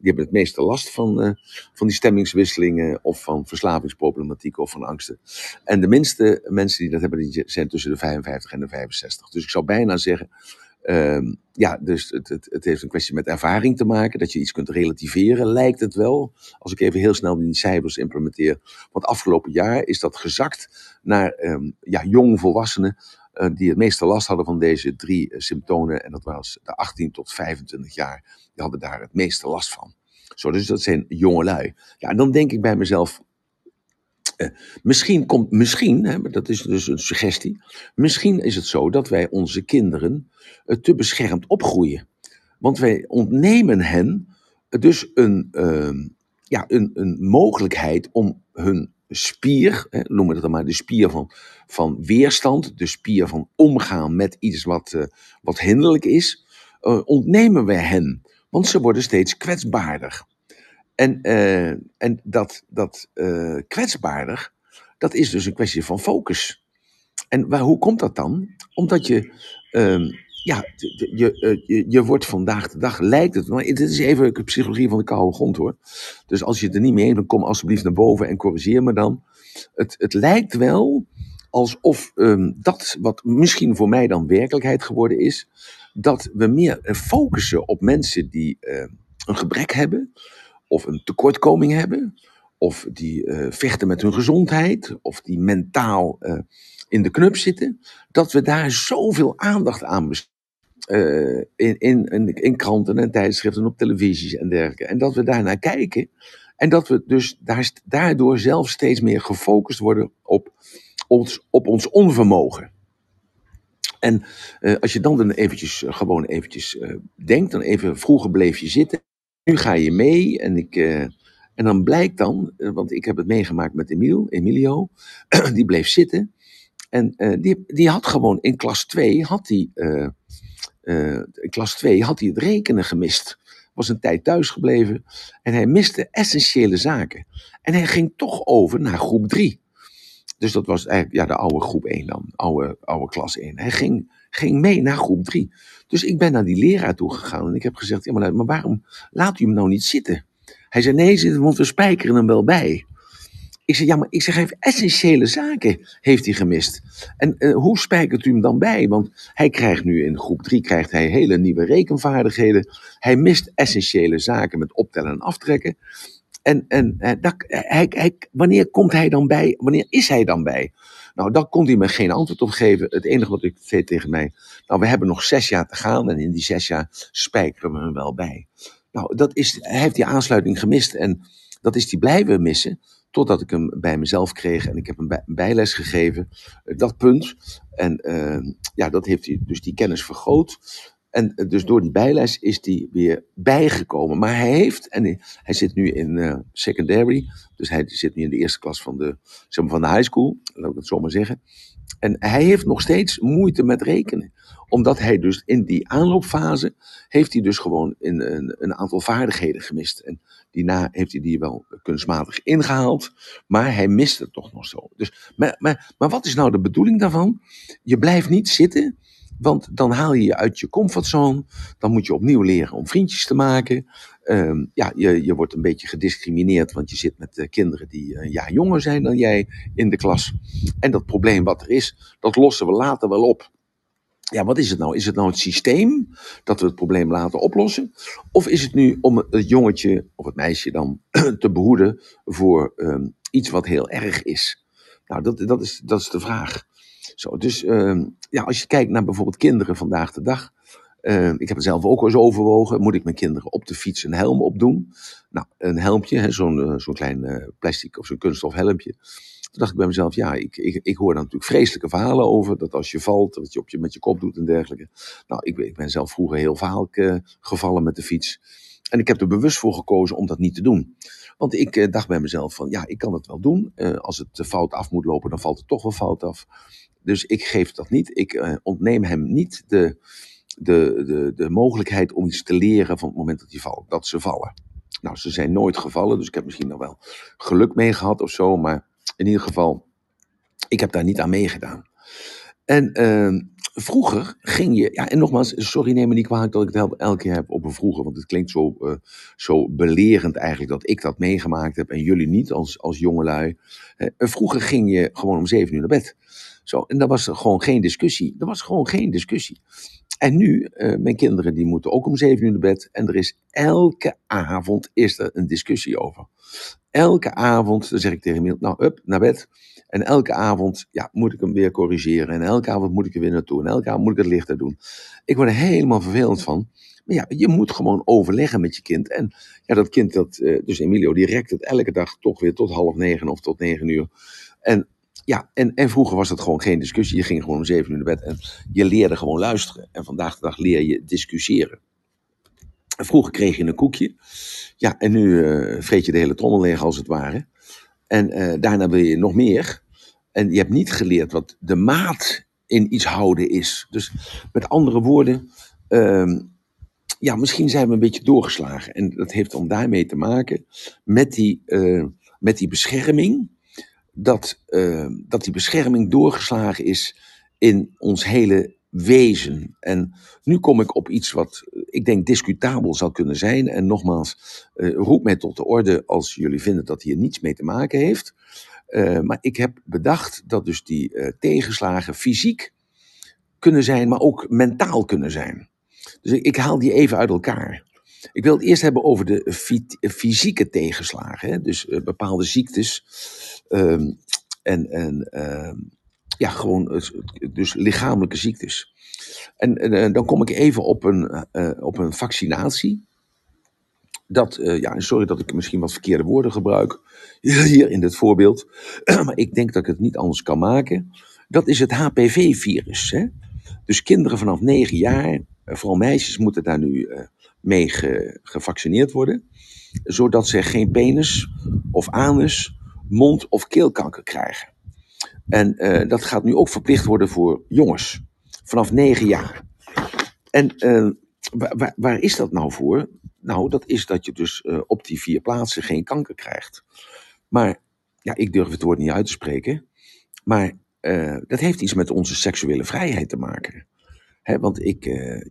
A: Die hebben het meeste last van, van die stemmingswisselingen of van verslavingsproblematiek of van angsten. En de minste mensen die dat hebben, die zijn tussen de 55 en de 65. Dus ik zou bijna zeggen, Uh, ja, dus het, het, het, heeft een kwestie met ervaring te maken, dat je iets kunt relativeren, lijkt het wel. Als ik even heel snel die cijfers implementeer. Want afgelopen jaar is dat gezakt naar um, ja, jong volwassenen die het meeste last hadden van deze drie uh, symptomen. En dat was de 18 tot 25 jaar. Die hadden daar het meeste last van. Zo, dus dat zijn jongelui. Ja, en dan denk ik bij mezelf, uh, misschien komt, misschien, hè, dat is dus een suggestie, misschien is het zo dat wij onze kinderen te beschermd opgroeien. Want wij ontnemen hen dus een, uh, ja, een, een mogelijkheid om hun spier, noemen we dat dan maar de spier van, van weerstand, de spier van omgaan met iets wat, uh, wat hinderlijk is, uh, ontnemen we hen. Want ze worden steeds kwetsbaarder. En, uh, en dat, dat kwetsbaarder, dat is dus een kwestie van focus. En waar, hoe komt dat dan? Omdat je ehm, ja, je, eh, je, je wordt vandaag de dag, lijkt het, maar dit is even de psychologie van de koude grond hoor. Dus als je het er niet mee eens bent, kom alsjeblieft naar boven en corrigeer me dan. Het, het lijkt wel alsof um, dat wat misschien voor mij dan werkelijkheid geworden is, dat we meer focussen op mensen die uh, een gebrek hebben, of een tekortkoming hebben, of die uh, vechten met hun gezondheid, of die mentaal in de knup zitten, dat we daar zoveel aandacht aan besteden. Uh, in, in, in, kranten en tijdschriften, op televisies en dergelijke. En dat we daarnaar kijken. En dat we dus daar, daardoor zelf steeds meer gefocust worden op ons, op ons onvermogen. En uh, als je dan, dan eventjes, uh, gewoon eventjes denkt, dan even vroeger bleef je zitten. Nu ga je mee en ik, en dan blijkt dan, want ik heb het meegemaakt met Emil, Emilio, die bleef zitten. En uh, die, die had gewoon in klas 2, had die, uh, uh, in klas 2 had hij het rekenen gemist. Was een tijd thuis gebleven en hij miste essentiële zaken. En hij ging toch over naar groep 3. Dus dat was eigenlijk ja, de oude groep 1 dan, oude, oude klas 1. Hij ging, ging mee naar groep 3. Dus ik ben naar die leraar toe gegaan en ik heb gezegd, ja, maar, maar waarom laat u hem nou niet zitten? Hij zei, nee, want we spijkeren hem wel bij. Ik zeg, ja, maar ik zeg even, essentiële zaken heeft hij gemist. En uh, hoe spijkert u hem dan bij? Want hij krijgt nu in groep 3 krijgt hij hele nieuwe rekenvaardigheden. Hij mist essentiële zaken met optellen en aftrekken. En, en uh, dat, hij, hij, wanneer komt hij dan bij? Wanneer is hij dan bij? Nou, daar kon hij me geen antwoord op geven. Het enige wat ik zei tegen mij, nou, we hebben nog zes jaar te gaan en in die zes jaar spijkeren we hem wel bij. Nou, dat is, hij heeft die aansluiting gemist en dat is hij blijven missen. Totdat ik hem bij mezelf kreeg en ik heb hem bij, bijles gegeven. Dat punt. En uh, ja, dat heeft hij dus die kennis vergroot. En dus door die bijles is hij weer bijgekomen. Maar hij heeft, en hij, zit nu in uh, secondary, dus hij zit nu in de eerste klas van de, zeg maar van de high school, laat ik het zo maar zeggen. En hij heeft nog steeds moeite met rekenen. Omdat hij dus in die aanloopfase, heeft hij dus gewoon een, een, aantal vaardigheden gemist. En Daarna heeft hij die wel kunstmatig ingehaald, maar hij mist het toch nog zo. Dus, maar, maar, maar wat is nou de bedoeling daarvan? Je blijft niet zitten, want dan haal je je uit je comfortzone. Dan moet je opnieuw leren om vriendjes te maken. Um, ja, je, je wordt een beetje gediscrimineerd, want je zit met kinderen die een jaar jonger zijn dan jij in de klas. En dat probleem wat er is, dat lossen we later wel op ja, wat is het nou? Is het nou het systeem dat we het probleem laten oplossen? Of is het nu om het jongetje of het meisje dan te behoeden voor um, iets wat heel erg is? Nou, dat, dat, is, dat is de vraag. Zo, dus um, ja, als je kijkt naar bijvoorbeeld kinderen vandaag de dag. Uh, ik heb het zelf ook eens overwogen. Moet ik mijn kinderen op de fiets een helm opdoen? Nou, een helmpje, zo'n uh, zo'n klein uh, plastic of zo'n kunststof helmpje. Toen dacht ik bij mezelf, ja, ik, ik, ik hoor daar natuurlijk vreselijke verhalen over. Dat als je valt, dat je op je met je kop doet en dergelijke. Nou, ik, ik ben zelf vroeger heel vaak uh, gevallen met de fiets. En ik heb er bewust voor gekozen om dat niet te doen. Want ik uh, dacht bij mezelf van, ja, ik kan het wel doen. Uh, als het fout af moet lopen, dan valt het toch wel fout af. Dus ik geef dat niet. Ik ontneem hem niet de, de, de, de mogelijkheid om iets te leren van het moment dat hij valt, dat ze vallen. Nou, ze zijn nooit gevallen, dus ik heb misschien nog wel geluk mee gehad of zo, maar in ieder geval, ik heb daar niet aan meegedaan. En uh, vroeger ging je, ja, en nogmaals, sorry, neem me niet kwalijk dat ik het elke keer heb over vroeger, want het klinkt zo, uh, zo belerend eigenlijk dat ik dat meegemaakt heb en jullie niet als, als jongelui. Vroeger ging je gewoon om zeven uur naar bed. Zo, en dat was gewoon geen discussie. Er was gewoon geen discussie. En nu, uh, mijn kinderen die moeten ook om zeven uur naar bed. En er is elke avond is er een discussie over. Elke avond, dan zeg ik tegen Miel, nou, up, naar bed. En elke avond ja, moet ik hem weer corrigeren. En elke avond moet ik er weer naartoe. En elke avond moet ik het lichter doen. Ik word er helemaal vervelend van. Maar ja, je moet gewoon overleggen met je kind. En ja, dat kind, dat, uh, dus Emilio, die rekt het elke dag toch weer tot half negen of tot negen uur. En ja, en, en vroeger was dat gewoon geen discussie. Je ging gewoon om zeven uur naar bed en je leerde gewoon luisteren. En vandaag de dag leer je discussiëren. Vroeger kreeg je een koekje. Ja, en nu uh, vreet je de hele trommel leeg als het ware. En eh, daarna wil je nog meer. En je hebt niet geleerd wat de maat in iets houden is. Dus met andere woorden, ehm, ja, misschien zijn we een beetje doorgeslagen. En dat heeft om daarmee te maken met die, eh, met die bescherming. Dat, eh, dat die bescherming doorgeslagen is in ons hele wezen. En nu kom ik op iets wat ik denk discutabel zou kunnen zijn. En nogmaals, uh, roep mij tot de orde als jullie vinden dat hier niets mee te maken heeft. Maar ik heb bedacht dat dus die tegenslagen fysiek kunnen zijn, maar ook mentaal kunnen zijn. Dus ik, ik, haal die even uit elkaar. Ik wil het eerst hebben over de fysieke tegenslagen. Hè? Dus bepaalde ziektes um, en, en ehm, ja, gewoon dus lichamelijke ziektes. En, en uh, dan kom ik even op een, op een vaccinatie. Dat, ja, sorry dat ik misschien wat verkeerde woorden gebruik hier in dit voorbeeld, maar ik denk dat ik het niet anders kan maken. Dat is het HPV-virus. Dus kinderen vanaf 9 jaar, vooral meisjes, moeten daar nu mee ge, gevaccineerd worden, zodat ze geen penis of anus, mond- of keelkanker krijgen. En uh, dat gaat nu ook verplicht worden voor jongens. Vanaf negen jaar. En uh, waar, is dat nou voor? Nou, dat is dat je dus uh, op die vier plaatsen geen kanker krijgt. Maar, ja, ik durf het woord niet uit te spreken. Maar dat heeft iets met onze seksuele vrijheid te maken. Want ik,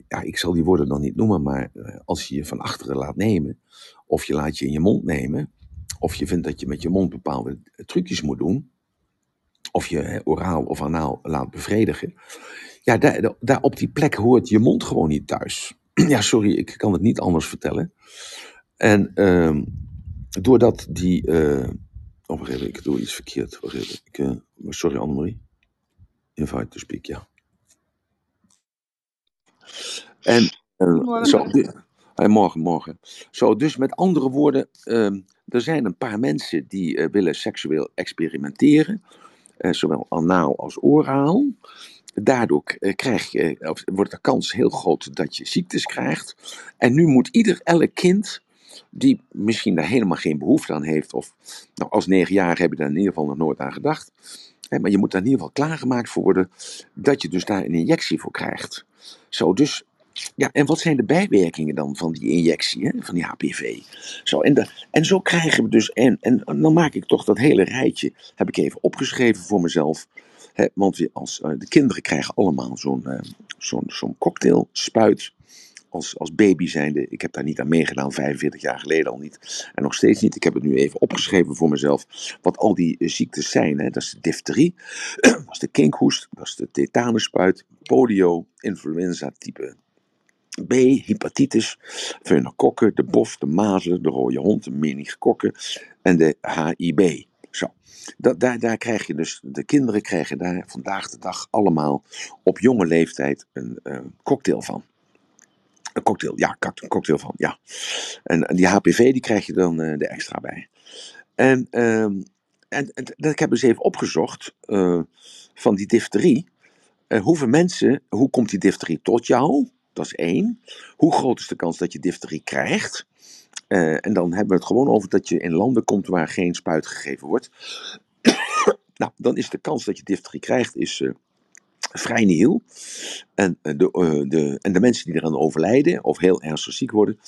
A: ja, ik zal die woorden dan niet noemen, maar als je je van achteren laat nemen, of je laat je in je mond nemen, of je vindt dat je met je mond bepaalde trucjes moet doen, of je oraal of anaal laat bevredigen. Ja, daar, daar op die plek hoort je mond gewoon niet thuis. ja, sorry, ik kan het niet anders vertellen. En uh, doordat die. Uh, oh, wacht even, ik doe iets verkeerd. Even. Ik, uh, sorry, Annemarie. Invite to speak, ja. En. Uh, zo, hey, morgen, morgen. Zo, dus met andere woorden. Ehm, er zijn een paar mensen die willen seksueel experimenteren eh, zowel anaal als oraal. Daardoor eh, krijg je, of wordt de kans heel groot dat je ziektes krijgt. En nu moet ieder, elk kind, die misschien daar helemaal geen behoefte aan heeft, of nou, als negen jaar heb je daar in ieder geval nog nooit aan gedacht. Hè, maar je moet daar in ieder geval klaargemaakt voor worden dat je dus daar een injectie voor krijgt. Zo, dus ja, en wat zijn de bijwerkingen dan van die injectie, hè, van die HPV? Zo, en, de, en zo krijgen we dus, en, en dan maak ik toch dat hele rijtje, heb ik even opgeschreven voor mezelf. Hè, want als, uh, de kinderen krijgen allemaal zo'n uh, zo'n cocktailspuit. Als, als baby zijnde, ik heb daar niet aan meegedaan, 45 jaar geleden al niet. En nog steeds niet. Ik heb het nu even opgeschreven voor mezelf. Wat al die uh, ziektes zijn. Hè. Dat is de difterie, dat is de kinkhoest, dat is de tetanusspuit, polio, influenza type B, hepatitis, pneumokokken, de bof, de mazen, de rode hond, de meningokokken en de HIB. Zo. Daar, daar krijg je dus, de kinderen krijgen daar vandaag de dag allemaal op jonge leeftijd een uh, cocktail van. Een cocktail, ja, een cocktail van, ja. En, en die HPV, die krijg je dan uh, er extra bij. En, uh, en, dat ik heb dus even opgezocht uh, van die difterie. hoeveel mensen, hoe komt die difterie tot jou? Dat is één. Hoe groot is de kans dat je difterie krijgt? En dan hebben we het gewoon over dat je in landen komt waar geen spuit gegeven wordt. nou, dan is de kans dat je difterie krijgt is, vrij nihil. En, uh, de, de, en de mensen die eraan overlijden of heel ernstig ziek worden,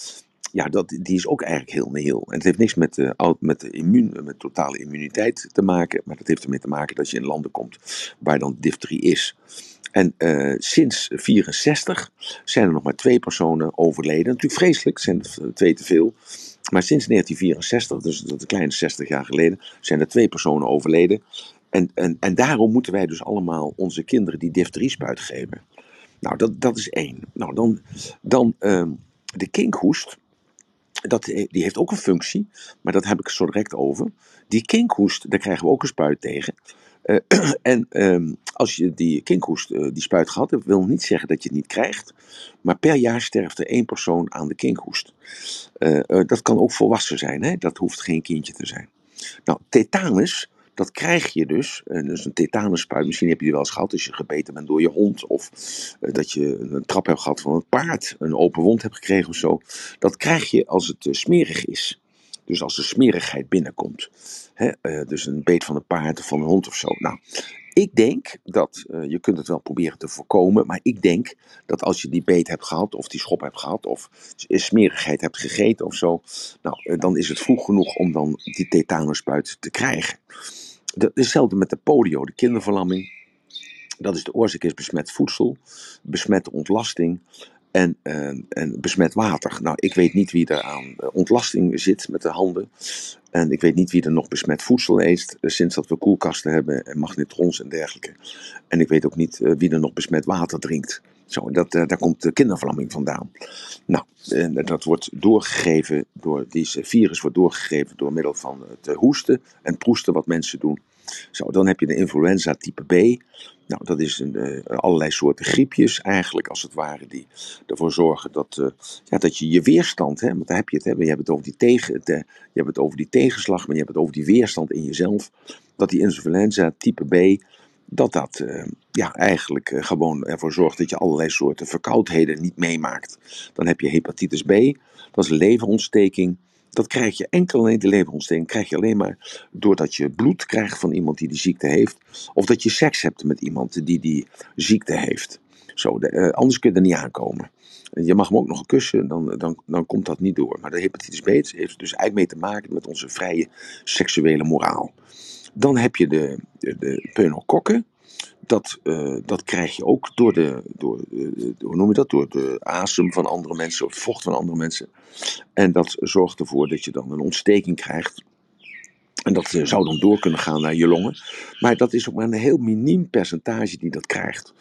A: ja, dat, die is ook eigenlijk heel nihil. En het heeft niks met, uh, met, de immuun, met totale immuniteit te maken, maar dat heeft ermee te maken dat je in landen komt waar dan difterie is. En sinds 64 zijn er nog maar twee personen overleden. Natuurlijk vreselijk, zijn twee te veel. Maar sinds 1964, dus dat een kleine 60 jaar geleden, zijn er twee personen overleden. En, en, en daarom moeten wij dus allemaal onze kinderen die difteriespuit geven. Nou, dat, dat is één. Nou, dan, dan uh, de kinkhoest. Dat, die heeft ook een functie, maar dat heb ik zo direct over. Die kinkhoest, daar krijgen we ook een spuit tegen. Uh, en um, als je die kinkhoest, uh, die spuit gehad hebt, wil niet zeggen dat je het niet krijgt. Maar per jaar sterft er één persoon aan de kinkhoest. Dat kan ook volwassen zijn, hè? dat hoeft geen kindje te zijn. Nou, tetanus, dat krijg je dus. dus een tetanusspuit, misschien heb je die wel eens gehad als je gebeten bent door je hond. Of dat je een trap hebt gehad van het paard, een open wond hebt gekregen of zo. Dat krijg je als het smerig is. Dus als de smerigheid binnenkomt. Hè, eh, dus een beet van een paard of van een hond of zo. Nou, ik denk dat, je kunt het wel proberen te voorkomen, maar ik denk dat als je die beet hebt gehad, of die schop hebt gehad, of smerigheid hebt gegeten of zo, nou, dan is het vroeg genoeg om dan die tetanusspuit te krijgen. Hetzelfde met de polio, de kinderverlamming. Dat is de oorzaak is besmet voedsel, besmette ontlasting en, uh, en besmet water. Nou, ik weet niet wie er aan ontlasting zit met de handen. En ik weet niet wie er nog besmet voedsel eet eh, sinds dat we koelkasten hebben en magnetrons en dergelijke. En ik weet ook niet wie er nog besmet water drinkt. Zo, dat, uh, daar komt de kinderverlamming vandaan. Nou, dat wordt doorgegeven door, deze virus wordt doorgegeven door middel van het hoesten en proesten wat mensen doen. Zo, dan heb je de influenza type B. Nou, dat is een, uh, allerlei soorten griepjes eigenlijk, als het ware, die ervoor zorgen dat, ja, dat je je weerstand, hè, want daar heb je het, hè, je hebt het over die, tegen, de, je hebt het over die tegenslag, maar je hebt het over die weerstand in jezelf, dat die influenza type B, dat dat uh, ja, eigenlijk gewoon ervoor zorgt dat je allerlei soorten verkoudheden niet meemaakt. Dan heb je hepatitis B, dat is leverontsteking. Dat krijg je enkel alleen, de leverontsteking krijg je alleen maar doordat je bloed krijgt van iemand die die ziekte heeft. Of dat je seks hebt met iemand die die ziekte heeft. Zo, de, uh, anders kun je er niet aankomen. Je mag hem ook nog kussen, dan, dan, dan komt dat niet door. Maar de hepatitis B heeft dus eigenlijk mee te maken met onze vrije seksuele moraal. Dan heb je de, de, de dat, uh, dat krijg je ook door de, door, uh, hoe noem je dat? door de asem van andere mensen of vocht van andere mensen. En dat zorgt ervoor dat je dan een ontsteking krijgt. En dat uh, zou dan door kunnen gaan naar je longen. Maar dat is ook maar een heel miniem percentage die dat krijgt.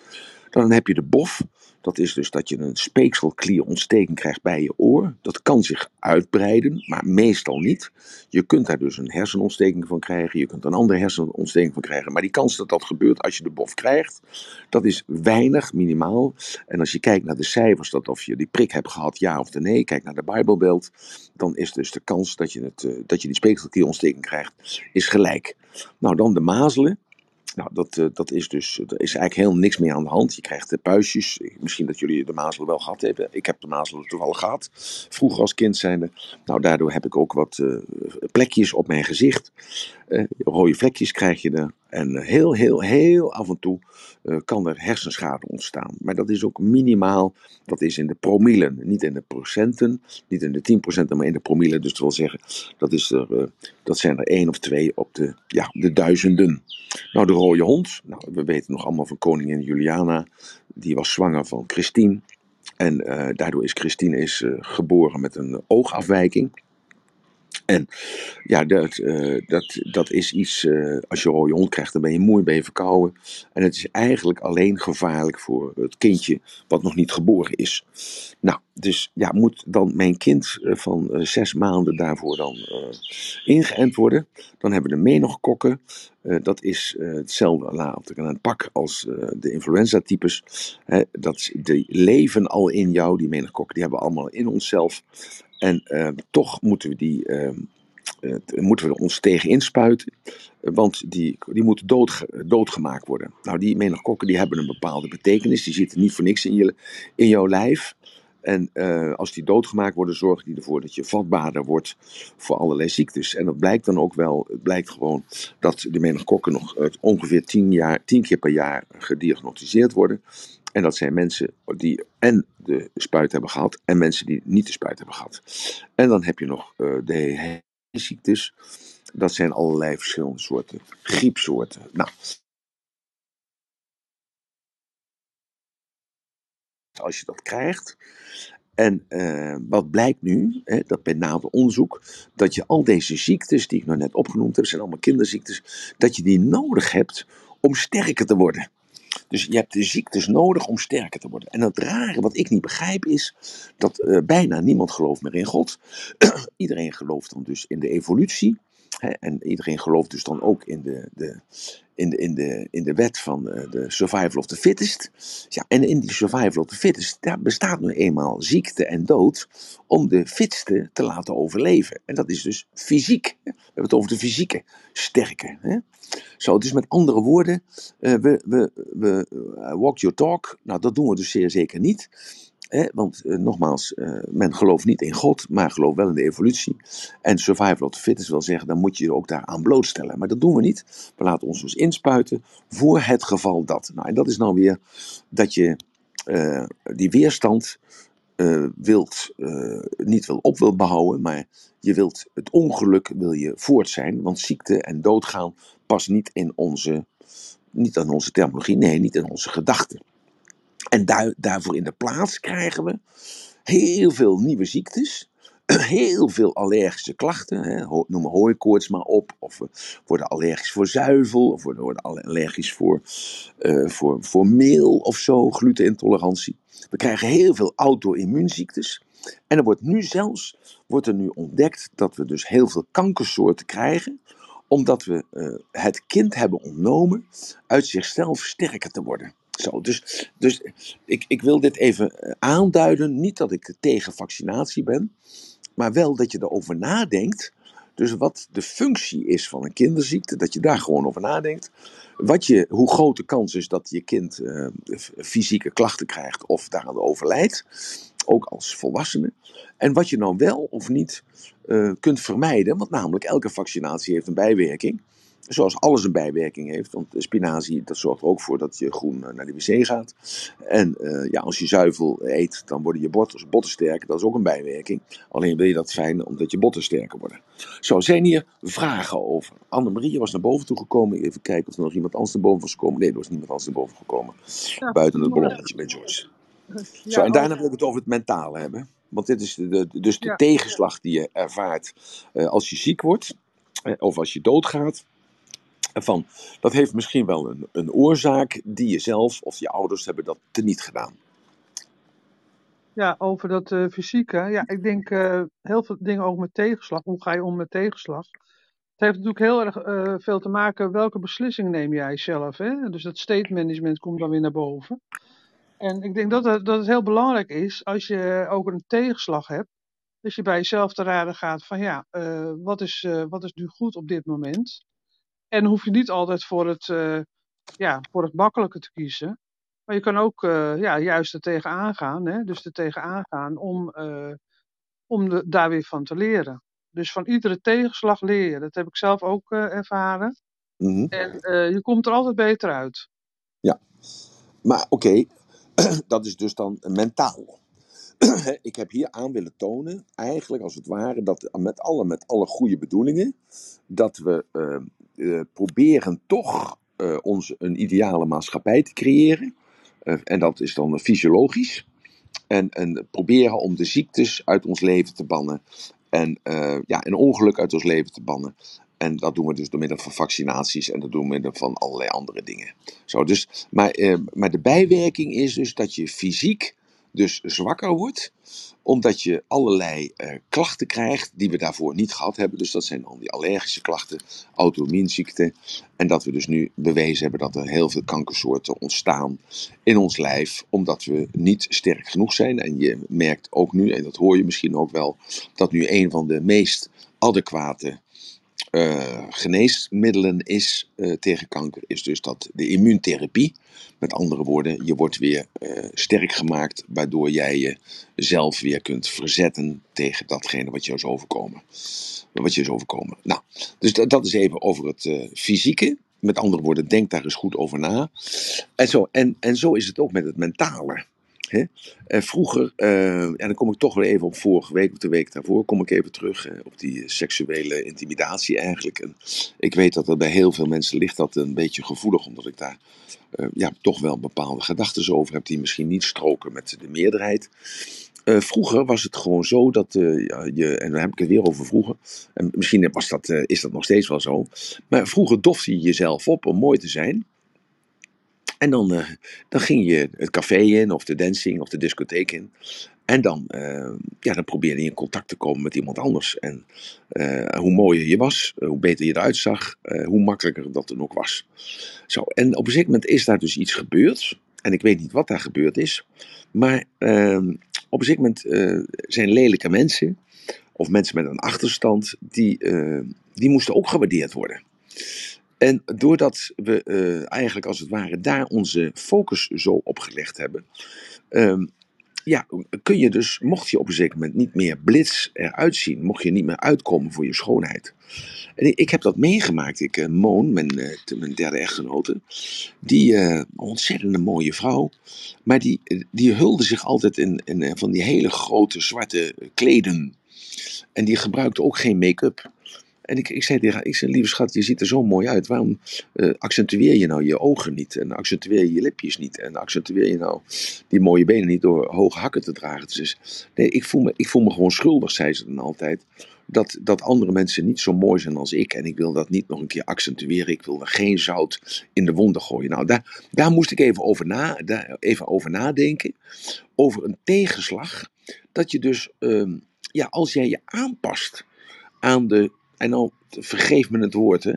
A: Dan heb je de bof. Dat is dus dat je een speekselklierontsteking krijgt bij je oor. Dat kan zich uitbreiden, maar meestal niet. Je kunt daar dus een hersenontsteking van krijgen. Je kunt een andere hersenontsteking van krijgen. Maar die kans dat dat gebeurt als je de bof krijgt, dat is weinig, minimaal. En als je kijkt naar de cijfers, dat of je die prik hebt gehad, ja of nee, kijk naar de Bijbelbeeld, dan is dus de kans dat je, het, dat je die speekselklierontsteking krijgt, is gelijk. Nou, dan de mazelen. Nou, dat, uh, dat is dus, er is eigenlijk heel niks meer aan de hand. Je krijgt de puistjes. Misschien dat jullie de mazelen wel gehad hebben. Ik heb de mazelen toevallig gehad. Vroeger als kind zijnde. Nou, daardoor heb ik ook wat plekjes op mijn gezicht. Uh, rode vlekjes krijg je er. En heel, heel, heel af en toe kan er hersenschade ontstaan. Maar dat is ook minimaal. Dat is in de promillen, niet in de procenten. Niet in de 10%, maar in de promillen. Dus dat wil zeggen, dat, is er, dat zijn er één of twee op de, ja, de duizenden. Nou, de rode hond. Nou, we weten nog allemaal van koningin Juliana. Die was zwanger van Christine. En daardoor is Christine is, geboren met een oogafwijking. En ja, dat, uh, dat, dat is iets, uh, als je een rode hond krijgt, dan ben je moe, ben je verkouden. En het is eigenlijk alleen gevaarlijk voor het kindje wat nog niet geboren is. Nou, dus ja, moet dan mijn kind van uh, zes maanden daarvoor dan ingeënt worden. Dan hebben we de menogokken. dat is hetzelfde laat ik aan het pak als de influenza-types. Dat, die leven al in jou, die menogokken, die hebben we allemaal in onszelf. En uh, toch moeten we, die, uh, uh, moeten we ons tegen inspuiten, want die, die moeten dood, doodgemaakt worden. Nou, die meningokokken die hebben een bepaalde betekenis, die zitten niet voor niks in, je, in jouw lijf. En als die doodgemaakt worden, zorgen die ervoor dat je vatbaarder wordt voor allerlei ziektes. En dat blijkt dan ook wel, het blijkt gewoon dat de meningokokken nog ongeveer tien, jaar, tien keer per jaar gediagnosticeerd worden. En dat zijn mensen die en de spuit hebben gehad en mensen die niet de spuit hebben gehad. En dan heb je nog uh, de ziektes. Dat zijn allerlei verschillende soorten griepsoorten. Nou, als je dat krijgt. En uh, wat blijkt nu, hè, dat bij nader onderzoek, dat je al deze ziektes die ik nou net opgenoemd heb, zijn allemaal kinderziektes, dat je die nodig hebt om sterker te worden. Dus je hebt de ziektes nodig om sterker te worden. En het rare wat ik niet begrijp is dat uh, bijna niemand gelooft meer in God. iedereen gelooft dan dus in de evolutie. Hè, en iedereen gelooft dus dan ook in de, de, in de, in de, in de wet van uh, de survival of the fittest. Ja, en in die survival of the fittest, daar bestaat nu eenmaal ziekte en dood om de fitste te laten overleven. En dat is dus fysiek. We hebben het over de fysieke sterke. Hè? Zo, dus met andere woorden, uh, we, we, we uh, walk your talk. Nou, dat doen we dus zeer zeker niet. Want eh, nogmaals, eh, men gelooft niet in God, maar gelooft wel in de evolutie. En survival of the fittest wil zeggen, dan moet je je ook daaraan blootstellen. Maar dat doen we niet. We laten ons dus inspuiten voor het geval dat. Nou, en dat is nou weer dat je eh, die weerstand wilt, niet wil op wil behouden, maar je wilt het ongeluk wil je voort zijn. Want ziekte en doodgaan past niet in onze, niet aan onze terminologie, nee, niet in onze gedachten. En daar, daarvoor in de plaats krijgen we heel veel nieuwe ziektes. Heel veel allergische klachten. Hè. Noem hooikoorts maar op. Of we worden allergisch voor zuivel. Of we worden allergisch voor, eh, voor, voor meel of zo. Glutenintolerantie. We krijgen heel veel auto-immuunziektes. En er wordt nu zelfs wordt er nu ontdekt dat we dus heel veel kankersoorten krijgen. Omdat we eh, het kind hebben ontnomen uit zichzelf sterker te worden. Zo, dus dus ik, ik wil dit even eh, aanduiden. Niet dat ik tegen vaccinatie ben, maar wel dat je erover nadenkt. Dus wat de functie is van een kinderziekte, dat je daar gewoon over nadenkt. Wat je, hoe groot de kans is dat je kind eh, fysieke klachten krijgt of daaraan overlijdt, ook als volwassene. En wat je nou wel of niet eh, kunt vermijden, want namelijk elke vaccinatie heeft een bijwerking. Zoals alles een bijwerking heeft, want spinazie dat zorgt er ook voor dat je groen eh, naar de wc gaat. En eh, ja, als je zuivel eet, dan worden je botten, botten sterker, dat is ook een bijwerking. Alleen wil je dat fijn omdat je botten sterker worden. Zo, zijn hier vragen over? Annemarie was naar boven toe gekomen. Even kijken of er nog iemand anders naar boven was gekomen. Nee, er was niemand anders naar boven gekomen.
B: Ja,
A: Buiten het ballonnetje met Joyce. Zo, en daarna
B: over,
A: wil ik het over het mentale hebben. Want dit is de, de- dus de
B: ja,
A: tegenslag die je ervaart eh, als je ziek wordt. of als je doodgaat. Van, dat heeft misschien wel een, een oorzaak die je zelf of je ouders hebben dat teniet gedaan.
B: ja, over dat eh, fysieke. Ja, ik denk eh, heel veel dingen ook met tegenslag. Hoe ga je om met tegenslag? Het heeft natuurlijk heel erg eh, veel te maken welke beslissing neem jij zelf. Hè? Dus dat state management komt dan weer naar boven. En ik denk dat het, dat het heel belangrijk is als je ook een tegenslag hebt. Dat je bij jezelf te raden gaat van ja, wat, is, wat is nu goed op dit moment? En hoef je niet altijd voor het, eh, ja, voor het makkelijke te kiezen. Maar je kan ook eh, ja, juist er tegenaan gaan. Hè? Dus er tegenaan gaan om, eh, om de, daar weer van te leren. Dus van iedere tegenslag leer je. Dat heb ik zelf ook ervaren.
A: Mhm.
B: En je komt er altijd beter uit.
A: Ja, maar oké, dat is dus dan mentaal. ik heb hier aan willen tonen, eigenlijk als het ware, dat met alle, met alle goede bedoelingen, dat we eh, proberen toch eh, ons een ideale maatschappij te creëren. Eh, en dat is dan fysiologisch. En, en proberen om de ziektes uit ons leven te bannen. En ja, een ongeluk uit ons leven te bannen. En dat doen we dus door middel van vaccinaties en dat doen we door middel van allerlei andere dingen. Zo, dus, maar, maar de bijwerking is dus dat je fysiek dus zwakker wordt, omdat je allerlei eh, klachten krijgt die we daarvoor niet gehad hebben. Dus dat zijn dan die allergische klachten, auto-immuunziekten. En dat we dus nu bewezen hebben dat er heel veel kankersoorten ontstaan in ons lijf, omdat we niet sterk genoeg zijn. En je merkt ook nu, en dat hoor je misschien ook wel, dat nu een van de meest adequate eh, geneesmiddelen is eh, tegen kanker, is dus dat de immuuntherapie. Met andere woorden, je wordt weer eh, sterk gemaakt, waardoor jij jezelf weer kunt verzetten tegen datgene wat je is overkomen. Wat je is overkomen. Nou, dus dat, dat is even over het fysieke. Met andere woorden, denk daar eens goed over na. En zo, en, en zo is het ook met het mentale. Hè? Vroeger, eh, en dan kom ik toch weer even op vorige week of de week daarvoor, kom ik even terug eh, op die seksuele intimidatie eigenlijk. En ik weet dat er bij heel veel mensen ligt dat een beetje gevoelig, omdat ik daar eh, ja, toch wel bepaalde gedachten over heb die misschien niet stroken met de meerderheid. Eh, vroeger was het gewoon zo dat eh, je, en dan heb ik het weer over vroeger, en misschien was dat, eh, is dat nog steeds wel zo, maar vroeger dofte je jezelf op om mooi te zijn. En dan, eh, dan ging je het café in, of de dancing, of de discotheek in. En dan, eh, ja, dan probeerde je in contact te komen met iemand anders. En eh, hoe mooier je was, hoe beter je eruit zag, hoe makkelijker dat dan ook was. Zo, en op een zeker moment is daar dus iets gebeurd. En ik weet niet wat daar gebeurd is. Maar eh, op een zeker moment zijn lelijke mensen, of mensen met een achterstand, die, die moesten ook gewaardeerd worden. En doordat we eh, eigenlijk als het ware daar onze focus zo op gelegd hebben, ehm, ja, kun je dus, mocht je op een zeker moment niet meer blits eruit zien, mocht je niet meer uitkomen voor je schoonheid. En ik, ik heb dat meegemaakt. Ik, uh, Moon, mijn, uh, mijn derde echtgenote, die uh, ontzettende mooie vrouw, maar die, die hulde zich altijd in, in van die hele grote zwarte kleden. En die gebruikte ook geen make-up. En ik, ik zei tegen ik zei, lieve schat, je ziet er zo mooi uit. Waarom uh, accentueer je nou je ogen niet? En accentueer je je lipjes niet? En accentueer je nou die mooie benen niet door hoge hakken te dragen? Dus nee, ik voel, me, ik voel me gewoon schuldig, zei ze dan altijd. Dat, dat andere mensen niet zo mooi zijn als ik. En ik wil dat niet nog een keer accentueren. Ik wil er geen zout in de wonden gooien. Nou, daar, daar moest ik even over, na, daar even over nadenken. Over een tegenslag. Dat je dus, uh, ja, als jij je aanpast aan de en dan vergeef me het woord, hè,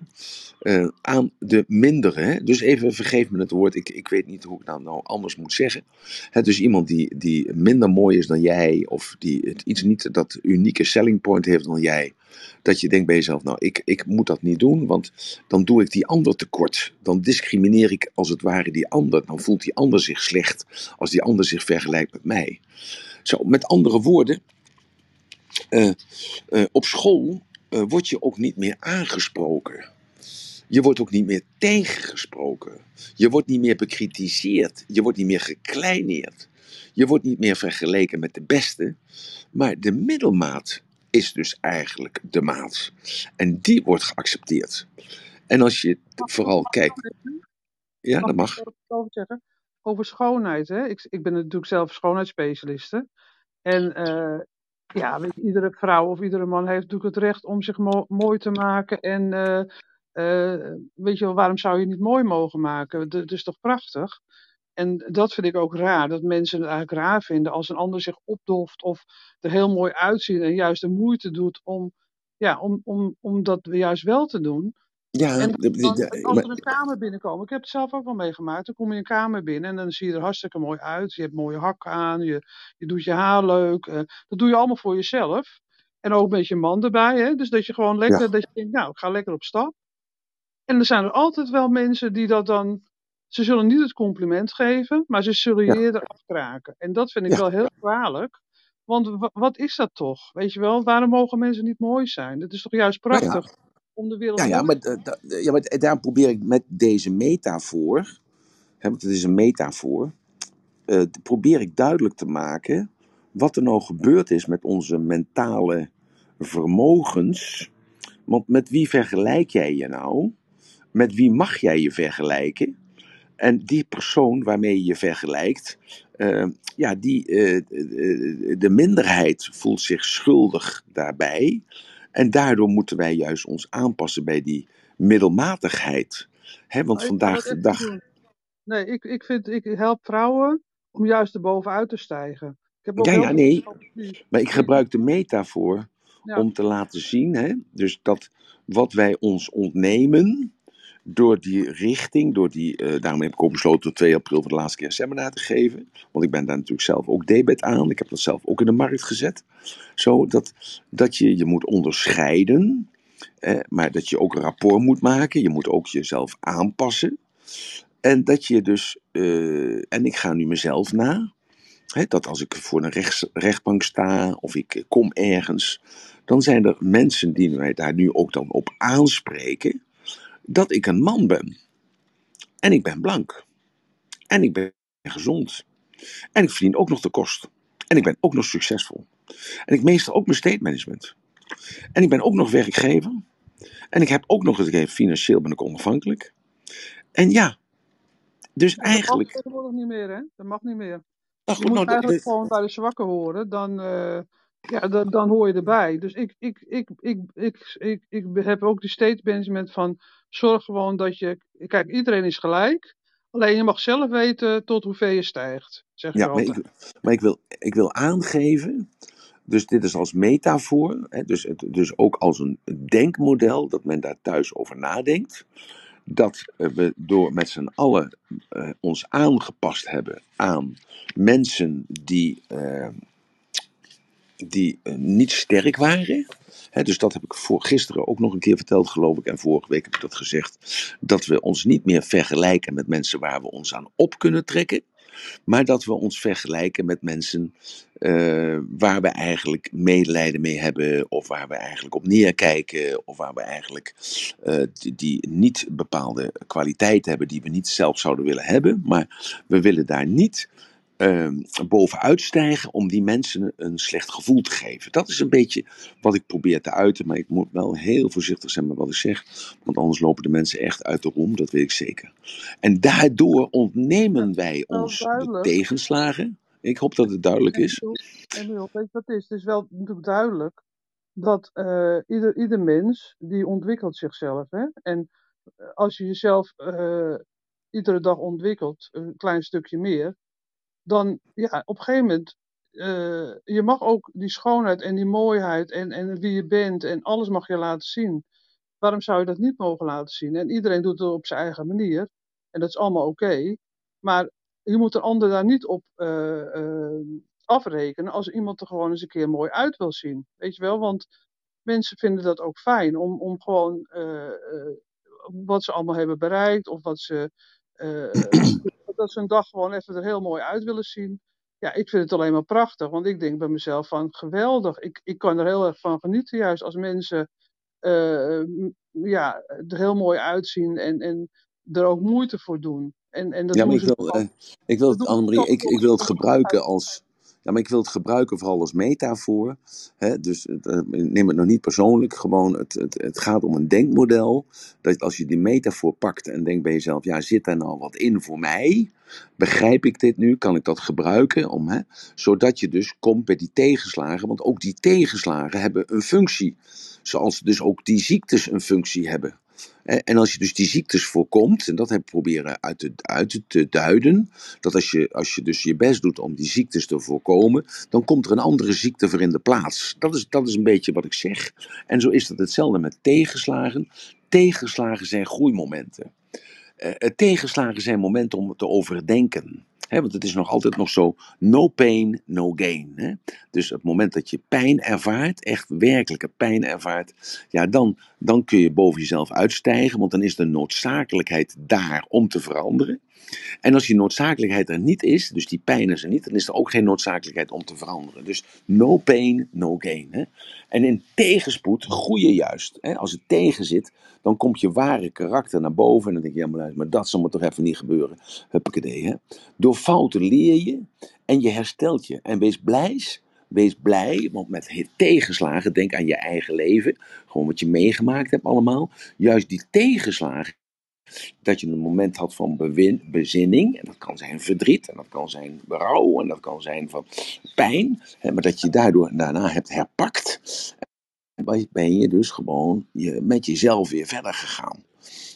A: uh, aan de mindere. Hè? Dus even vergeef me het woord, ik, ik weet niet hoe ik dat nou anders moet zeggen. Hè, dus iemand die, die minder mooi is dan jij, of die het iets niet dat unieke selling point heeft dan jij. Dat je denkt bij jezelf, nou, ik, ik moet dat niet doen, want dan doe ik die ander tekort. Dan discrimineer ik als het ware die ander. Dan voelt die ander zich slecht als die ander zich vergelijkt met mij. Zo, met andere woorden, uh, uh, op school uh, word je ook niet meer aangesproken. Je wordt ook niet meer tegengesproken. Je wordt niet meer bekritiseerd. Je wordt niet meer gekleineerd. Je wordt niet meer vergeleken met de beste. Maar de middelmaat is dus eigenlijk de maat. En die wordt geaccepteerd. En als je vooral kijkt. Ja, dat mag.
B: Over, schoonheid. Hè? Ik, ik ben natuurlijk zelf schoonheidsspecialiste. En uh, ja, iedere vrouw of iedere man heeft natuurlijk het recht om zich mo mooi te maken. En uh, uh, weet je wel, waarom zou je niet mooi mogen maken? Het is toch prachtig? En dat vind ik ook raar, dat mensen het eigenlijk raar vinden als een ander zich opdoft of er heel mooi uitziet en juist de moeite doet om, ja, om, om, om dat juist wel te doen.
A: Ja,
B: en dan, als er een kamer binnenkomen, ik heb het zelf ook wel meegemaakt, dan kom je een kamer binnen en dan zie je er hartstikke mooi uit. Je hebt mooie hakken aan, je, je doet je haar leuk. Uh, dat doe je allemaal voor jezelf. En ook met je man erbij, hè? dus dat je gewoon lekker, ja. dat je denkt, nou, ik ga lekker op stap. En er zijn er altijd wel mensen die dat dan, ze zullen niet het compliment geven, maar ze zullen je ja. eerder afkraken. En dat vind ik ja. wel heel kwalijk. Want wat is dat toch? Weet je wel, waarom mogen mensen niet mooi zijn? Dat is toch juist prachtig
A: Nou
B: om de wereld
A: ja, ja, maar, ja, maar daar probeer ik met deze metafoor, hè, want het is een metafoor, uh, probeer ik duidelijk te maken wat er nou gebeurd is met onze mentale vermogens. Want met wie vergelijk jij je nou? Met wie mag jij je vergelijken? En die persoon waarmee je je vergelijkt, uh, ja, die, uh, de minderheid voelt zich schuldig daarbij. En daardoor moeten wij juist ons aanpassen bij die middelmatigheid. He, want
B: ik
A: vandaag de dag.
B: Nee, ik, ik, vind, ik help vrouwen om juist erbovenuit te stijgen. Ik heb ook
A: ja, ja, nee. Maar ik gebruik de metafoor ja. om te laten zien, hè, dus dat wat wij ons ontnemen, door die richting, door die, uh, daarom heb ik ook besloten op 2 april voor de laatste keer een seminar te geven. Want ik ben daar natuurlijk zelf ook debet aan. Ik heb dat zelf ook in de markt gezet. Zo dat, dat je je moet onderscheiden, eh, maar dat je ook een rapport moet maken. Je moet ook jezelf aanpassen. En dat je dus, uh, en ik ga nu mezelf na, dat als ik voor een rechts, rechtbank sta of ik kom ergens, dan zijn er mensen die mij daar nu ook dan op aanspreken dat ik een man ben. En ik ben blank. En ik ben gezond. En ik verdien ook nog de kost. En ik ben ook nog succesvol. En ik meester ook mijn state management. En ik ben ook nog werkgever. En ik heb ook nog eens financieel ben ik onafhankelijk. En ja, dus
B: dat
A: eigenlijk.
B: Dat mag tegenwoordig niet meer, hè? Dat mag niet meer.
A: Nou,
B: je moet nou, eigenlijk dit... gewoon bij de zwakken horen. Dan, uh, ja, dan, dan hoor je erbij. Dus ik, ik, ik, ik, ik, ik, ik heb ook die state management van zorg gewoon dat je. Kijk, iedereen is gelijk. Alleen je mag zelf weten tot hoeveel je stijgt. Zeg
A: ja, maar, ik, maar ik, wil, ik wil aangeven. Dus dit is als metafoor. Hè, dus, dus ook als een denkmodel. Dat men daar thuis over nadenkt. Dat we door met z'n allen uh, ons aangepast hebben aan mensen die. Uh, die uh, niet sterk waren. Dus dat heb ik voor gisteren ook nog een keer verteld, geloof ik. En vorige week heb ik dat gezegd. Dat we ons niet meer vergelijken met mensen waar we ons aan op kunnen trekken. maar dat we ons vergelijken met mensen uh, waar we eigenlijk medelijden mee hebben, of waar we eigenlijk op neerkijken, of waar we eigenlijk uh, die, die, niet bepaalde kwaliteit hebben die we niet zelf zouden willen hebben, maar we willen daar niet uh, bovenuit stijgen om die mensen een slecht gevoel te geven. Dat is een beetje wat ik probeer te uiten, maar ik moet wel heel voorzichtig zijn met wat ik zeg, want anders lopen de mensen echt uit de roem, dat weet ik zeker. En daardoor ontnemen wij ons de tegenslagen. Ik hoop dat het duidelijk is.
B: En weet je wat is? Het is wel natuurlijk duidelijk dat uh, ieder, ieder mens die ontwikkelt zichzelf. Hè? En als je jezelf uh, iedere dag ontwikkelt, een klein stukje meer, dan ja, op een gegeven moment, uh, je mag ook die schoonheid en die mooiheid en, en wie je bent en alles mag je laten zien. Waarom zou je dat niet mogen laten zien? En iedereen doet het op zijn eigen manier. En dat is allemaal oké. Maar je moet de ander daar niet op uh, uh, afrekenen als iemand er gewoon eens een keer mooi uit wil zien. Weet je wel? Want mensen vinden dat ook fijn om, om gewoon wat ze allemaal hebben bereikt of wat ze dat ze een dag gewoon even er heel mooi uit willen zien. Ja, ik vind het alleen maar prachtig, want ik denk bij mezelf van geweldig. Ik, ik kan er heel erg van genieten, juist als mensen uh, ja, er heel mooi uitzien en, en er ook moeite voor doen. En, en dat
A: ja, maar ik wil, ik wil het, Annemarie, ik, ik wil het gebruiken als, maar ik wil het gebruiken vooral als metafoor. Hè? Dus uh, neem het nog niet persoonlijk. Gewoon, het, het, het gaat om een denkmodel. Dat als je die metafoor pakt en denkt bij jezelf: ja, zit daar nou wat in voor mij? Begrijp ik dit nu? Kan ik dat gebruiken? Om, hè? Zodat je dus komt bij die tegenslagen. Want ook die tegenslagen hebben een functie. Zoals dus ook die ziektes een functie hebben. En als je dus die ziektes voorkomt, en dat heb ik proberen uit te, uit duiden, dat als je, als je dus je best doet om die ziektes te voorkomen, dan komt er een andere ziekte voor in de plaats. Dat is, dat is een beetje wat ik zeg. En zo is dat hetzelfde met tegenslagen. Tegenslagen zijn groeimomenten. Uh, tegenslagen zijn momenten om te overdenken. Want het is nog altijd nog zo, no pain, no gain. Dus op het moment dat je pijn ervaart, echt werkelijke pijn ervaart, ja, dan, dan kun je boven jezelf uitstijgen, want dan is de noodzakelijkheid daar om te veranderen. En als die noodzakelijkheid er niet is, dus die pijn is er niet, dan is er ook geen noodzakelijkheid om te veranderen. Dus no pain, no gain. En in tegenspoed groei juist. Als het tegen zit, dan komt je ware karakter naar boven. En dan denk je, ja maar, maar dat zal me toch even niet gebeuren. Huppakee, hè? Door fouten leer je en je herstelt je. En wees blij, wees blij, want met tegenslagen, denk aan je eigen leven. Gewoon wat je meegemaakt hebt allemaal. Juist die tegenslagen dat je een moment had van bezinning. En dat kan zijn verdriet, en dat kan zijn berouw, en dat kan zijn van pijn. Hè, maar dat je daardoor daarna hebt herpakt. Ben je dus gewoon je, met jezelf weer verder gegaan.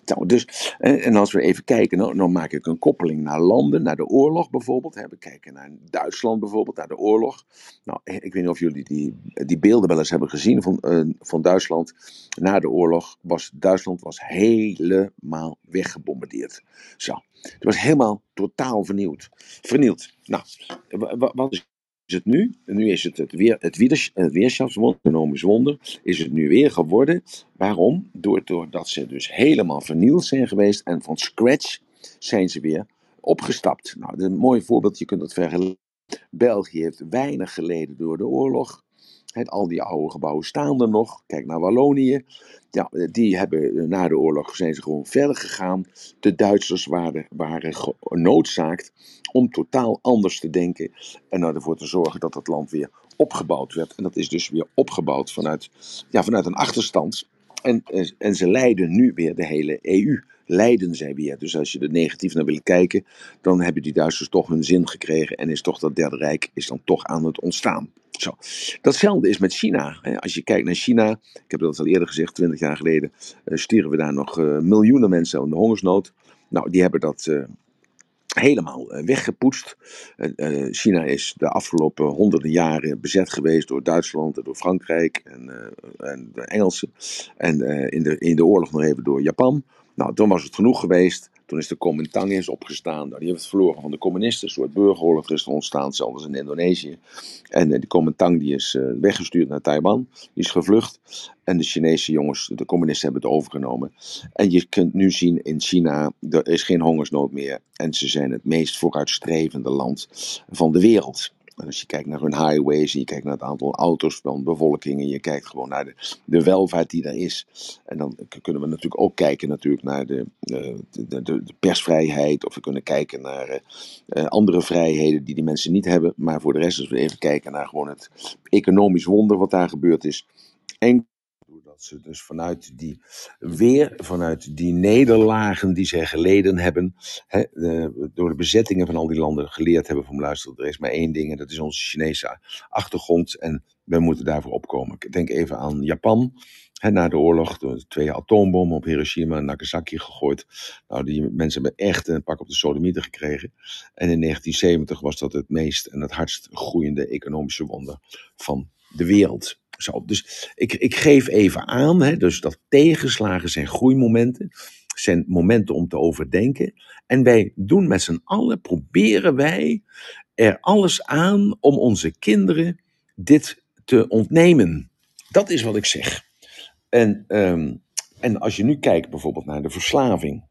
A: Nou, dus, en als we even kijken, dan maak ik een koppeling naar landen, naar de oorlog bijvoorbeeld. We kijken naar Duitsland bijvoorbeeld, naar de oorlog. Nou, ik weet niet of jullie die, die beelden wel eens hebben gezien van, uh, van Duitsland. Na de oorlog was Duitsland was helemaal weggebombardeerd. Zo, het was helemaal totaal vernieuwd. Vernield. Nou, wat is is het nu, nu is het het, weer, het, weer, het weerschapswonder, economisch wonder, is het nu weer geworden. Waarom? Doordat ze dus helemaal vernield zijn geweest en van scratch zijn ze weer opgestapt. Nou, een mooi voorbeeld, je kunt dat vergelijken. België heeft weinig geleden door de oorlog. Al die oude gebouwen staan er nog. Kijk naar Wallonië. Ja, die hebben eh, na de oorlog ze gewoon verder gegaan. De Duitsers waren, waren genoodzaakt om totaal anders te denken en ervoor te zorgen dat het land weer opgebouwd werd. En dat is dus weer opgebouwd vanuit, ja, vanuit een achterstand. En, eh, en ze leiden nu weer de hele EU. Leiden zij weer. Dus als je er negatief naar wil kijken, dan hebben die Duitsers toch hun zin gekregen. En is toch dat Derde Rijk is dan toch aan het ontstaan. Zo. Datzelfde is met China. Als je kijkt naar China, ik heb dat al eerder gezegd, 20 jaar geleden, uh, stieren we daar nog uh, miljoenen mensen aan de hongersnood. Nou, die hebben dat uh, helemaal weggepoetst. China is de afgelopen honderden jaren bezet geweest door Duitsland en door Frankrijk en, en de Engelsen. En in, de, in de oorlog nog even door Japan. Nou, toen was het genoeg geweest. Toen is de Kuomintang eens opgestaan. Nou, die heeft het verloren van de communisten. Een soort burgeroorlog is er ontstaan, zelfs in Indonesië. En uh, de Kuomintang die is uh, weggestuurd naar Taiwan. Die is gevlucht. En de Chinese jongens, de communisten, hebben het overgenomen. En je kunt nu zien in China, er is geen hongersnood meer. En ze zijn het meest vooruitstrevende land van de wereld. Als je kijkt naar hun highways, en je kijkt naar het aantal auto's van bevolking, en je kijkt gewoon naar de, de welvaart die er is. En dan kunnen we natuurlijk ook kijken natuurlijk naar de, de, de, de persvrijheid, of we kunnen kijken naar uh, andere vrijheden die die mensen niet hebben. Maar voor de rest, als we even kijken naar gewoon het economisch wonder wat daar gebeurd is. En dat ze dus vanuit die, weer vanuit die nederlagen die zij geleden hebben, hè, de, door de bezettingen van al die landen geleerd hebben van luister, er is maar één ding en dat is onze Chinese achtergrond en we moeten daarvoor opkomen. Ik denk even aan Japan. Hè, na de oorlog, de twee atoombommen op Hiroshima en Nagasaki gegooid. Nou, die mensen hebben echt een pak op de sodomieter gekregen. En in 1970 was dat het meest en het hardst groeiende economische wonder van de wereld. Zo, dus ik, ik geef even aan, hè, dus dat tegenslagen zijn groeimomenten, zijn momenten om te overdenken. En wij doen met z'n allen, proberen wij er alles aan om onze kinderen dit te ontnemen. Dat is wat ik zeg. En, um, en als je nu kijkt bijvoorbeeld naar de verslaving.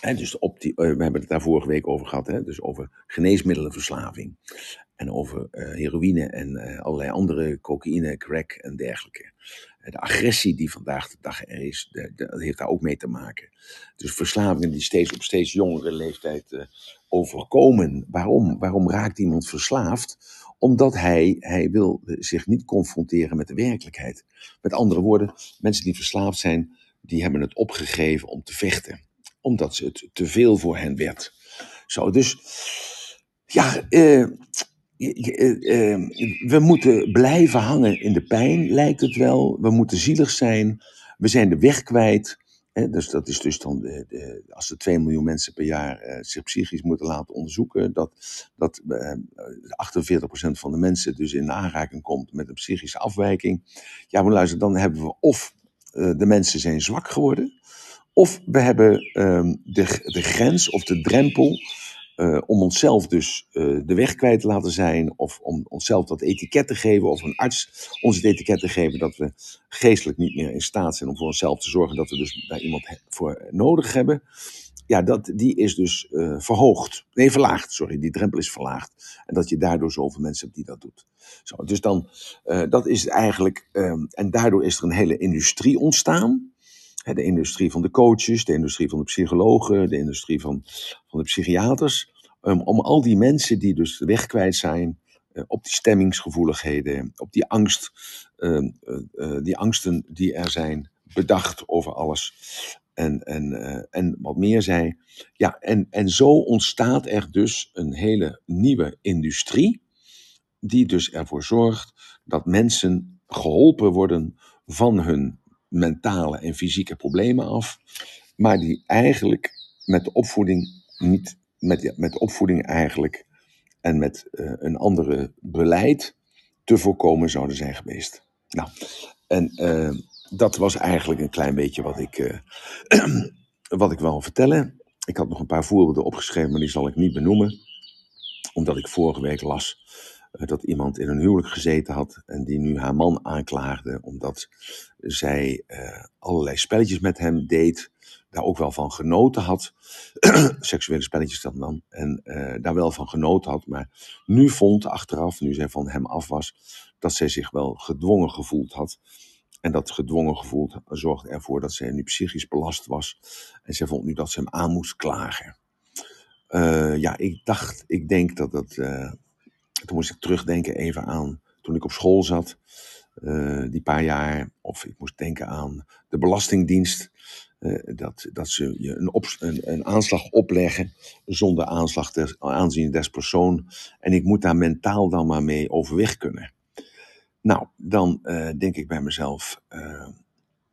A: Hè, dus op die, uh, we hebben het daar vorige week over gehad, hè, dus over geneesmiddelenverslaving. En over uh, heroïne en uh, allerlei andere cocaïne, crack en dergelijke. De agressie die vandaag de dag er is, de, de, heeft daar ook mee te maken. Dus verslavingen die steeds op steeds jongere leeftijd overkomen. Waarom? Waarom raakt iemand verslaafd? Omdat hij, hij wil zich niet confronteren met de werkelijkheid. Met andere woorden, mensen die verslaafd zijn, die hebben het opgegeven om te vechten. Omdat het te veel voor hen werd. Zo, dus ja, uh, we moeten blijven hangen in de pijn, lijkt het wel. We moeten zielig zijn. We zijn de weg kwijt. Dus dat is dus dan, de, de, als er 2 miljoen mensen per jaar uh, zich psychisch moeten laten onderzoeken, dat, dat uh, 48% van de mensen dus in aanraking komt met een psychische afwijking. Ja, maar luister, dan hebben we of de mensen zijn zwak geworden, of we hebben um, de, de grens of de drempel uh, om onszelf dus uh, de weg kwijt te laten zijn, of om onszelf dat etiket te geven, of een arts ons het etiket te geven dat we geestelijk niet meer in staat zijn om voor onszelf te zorgen dat we dus daar iemand voor nodig hebben. Ja, dat, die is dus uh, verhoogd. Nee, verlaagd, sorry. Die drempel is verlaagd. En dat je daardoor zoveel mensen hebt die dat doet. Zo, dus dan, dat is eigenlijk, um, en daardoor is er een hele industrie ontstaan de industrie van de coaches, de industrie van de psychologen, de industrie van, van de psychiaters. Um, om al die mensen die dus de weg kwijt zijn, uh, op die stemmingsgevoeligheden, op die angst, uh, uh, die angsten die er zijn, bedacht over alles. En, en, en wat meer zei. Ja, en, en zo ontstaat er dus een hele nieuwe industrie, die dus ervoor zorgt dat mensen geholpen worden van hun mentale en fysieke problemen af, maar die eigenlijk met de opvoeding niet, met, met de opvoeding eigenlijk en met uh, een andere beleid te voorkomen zouden zijn geweest. Nou, en uh, dat was eigenlijk een klein beetje wat ik, uh, wat ik wil vertellen. Ik had nog een paar voorbeelden opgeschreven, maar die zal ik niet benoemen, omdat ik vorige week las dat iemand in een huwelijk gezeten had en die nu haar man aanklaagde omdat zij uh, allerlei spelletjes met hem deed, daar ook wel van genoten had, seksuele spelletjes dan dan, en uh, daar wel van genoten had, maar nu vond achteraf, nu zij van hem af was, dat zij zich wel gedwongen gevoeld had. En dat gedwongen gevoel zorgde ervoor dat zij nu psychisch belast was. En zij vond nu dat ze hem aan moest klagen. Ja, ik dacht, ik denk dat dat toen moest ik terugdenken even aan toen ik op school zat, uh, die paar jaar. Of ik moest denken aan de Belastingdienst. Uh, dat, dat ze je een, een, aanslag opleggen zonder aanslag aanzien des persoon. En ik moet daar mentaal dan maar mee overweg kunnen. Nou, dan uh, denk ik bij mezelf,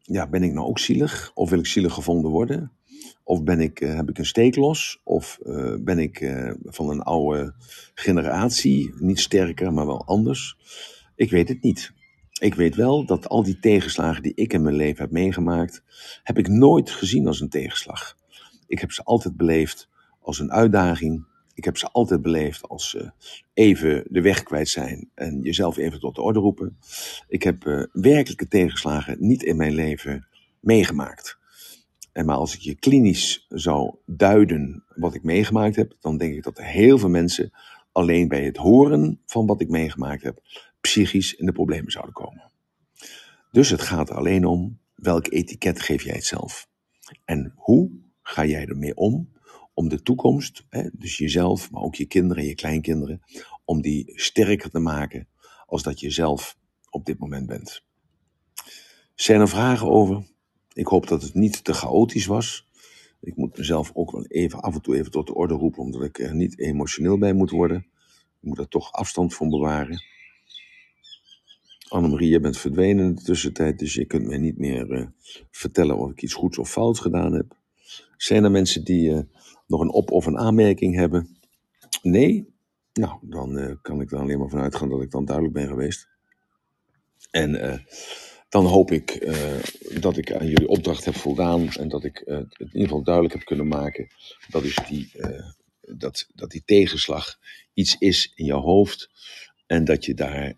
A: ja, ben ik nou ook zielig? Of wil ik zielig gevonden worden? Of ben ik, uh, heb ik een steeklos? Of uh, ben ik uh, van een oude generatie? Niet sterker, maar wel anders. Ik weet het niet. ik weet wel dat al die tegenslagen die ik in mijn leven heb meegemaakt, heb ik nooit gezien als een tegenslag. Ik heb ze altijd beleefd als een uitdaging. Ik heb ze altijd beleefd als even de weg kwijt zijn en jezelf even tot de orde roepen. Ik heb werkelijke tegenslagen niet in mijn leven meegemaakt. En maar als ik je klinisch zou duiden wat ik meegemaakt heb, dan denk ik dat heel veel mensen alleen bij het horen van wat ik meegemaakt heb, psychisch in de problemen zouden komen. Dus het gaat er alleen om welk etiket geef jij het zelf. En hoe ga jij ermee om om de toekomst, hè, dus jezelf, maar ook je kinderen en je kleinkinderen, om die sterker te maken als dat je zelf op dit moment bent. Zijn er vragen over? Ik hoop dat het niet te chaotisch was. Ik moet mezelf ook wel even af en toe even tot de orde roepen, omdat ik er niet emotioneel bij moet worden. Ik moet er toch afstand van bewaren. Annemarie, je bent verdwenen in de tussentijd, dus je kunt mij niet meer uh, vertellen of ik iets goeds of fouts gedaan heb. Zijn er mensen die uh, nog een op- of een aanmerking hebben? Nee? Nou, dan uh, kan ik er alleen maar vanuit gaan dat ik dan duidelijk ben geweest. En dan hoop ik dat ik aan jullie opdracht heb voldaan en dat ik het in ieder geval duidelijk heb kunnen maken dat, is die, dat, dat die tegenslag iets is in jouw hoofd en dat je daar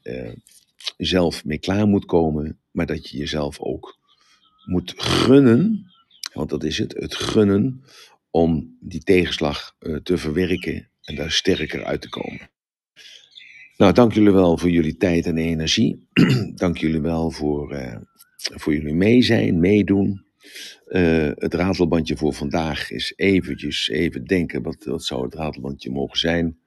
A: zelf mee klaar moet komen, maar dat je jezelf ook moet gunnen, want dat is het, het gunnen om die tegenslag te verwerken en daar sterker uit te komen. Nou, dank jullie wel voor jullie tijd en energie. dank jullie wel voor, uh, voor jullie mee zijn, meedoen. Uh, het ratelbandje voor vandaag is eventjes even denken, wat, wat zou het ratelbandje mogen zijn?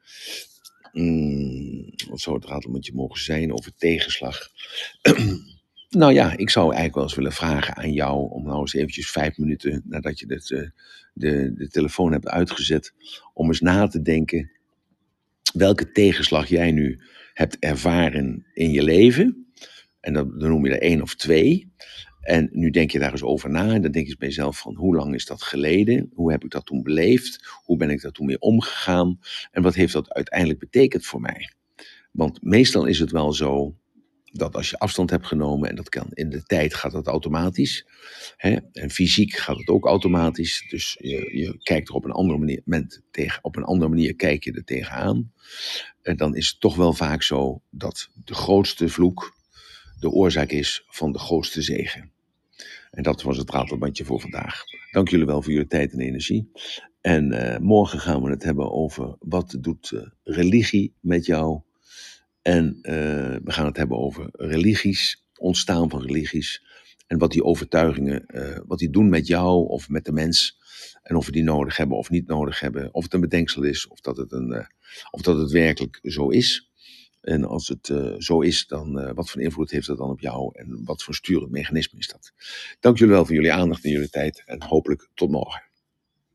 A: Mm, wat zou het ratelbandje mogen zijn over tegenslag? nou ja, ik zou eigenlijk wel eens willen vragen aan jou om nou eens eventjes vijf minuten nadat je het, uh, de, de telefoon hebt uitgezet, om eens na te denken welke tegenslag jij nu hebt ervaren in je leven. En dan, noem je er één of twee. En nu denk je daar eens over na. En dan denk je bij jezelf van hoe lang is dat geleden? Hoe heb ik dat toen beleefd? Hoe ben ik daar toen mee omgegaan? En wat heeft dat uiteindelijk betekend voor mij? Want meestal is het wel zo dat als je afstand hebt genomen, en dat kan in de tijd gaat dat automatisch. Hè, en fysiek gaat het ook automatisch. Dus je, je kijkt er op een andere manier, tegen, op een andere manier kijk je er tegenaan. En dan is het toch wel vaak zo dat de grootste vloek de oorzaak is van de grootste zegen. En dat was het ratelbandje voor vandaag. Dank jullie wel voor jullie tijd en energie. En uh, morgen gaan we het hebben over wat doet uh, religie met jou. En uh, we gaan het hebben over religies, ontstaan van religies. En wat die overtuigingen, wat die doen met jou of met de mens. En of we die nodig hebben of niet nodig hebben. Of het een bedenksel is of dat het, een, of dat het werkelijk zo is. En als het zo is, dan wat voor invloed heeft dat dan op jou en wat voor sturend mechanisme is dat? Dank jullie wel voor jullie aandacht en jullie tijd en hopelijk tot morgen.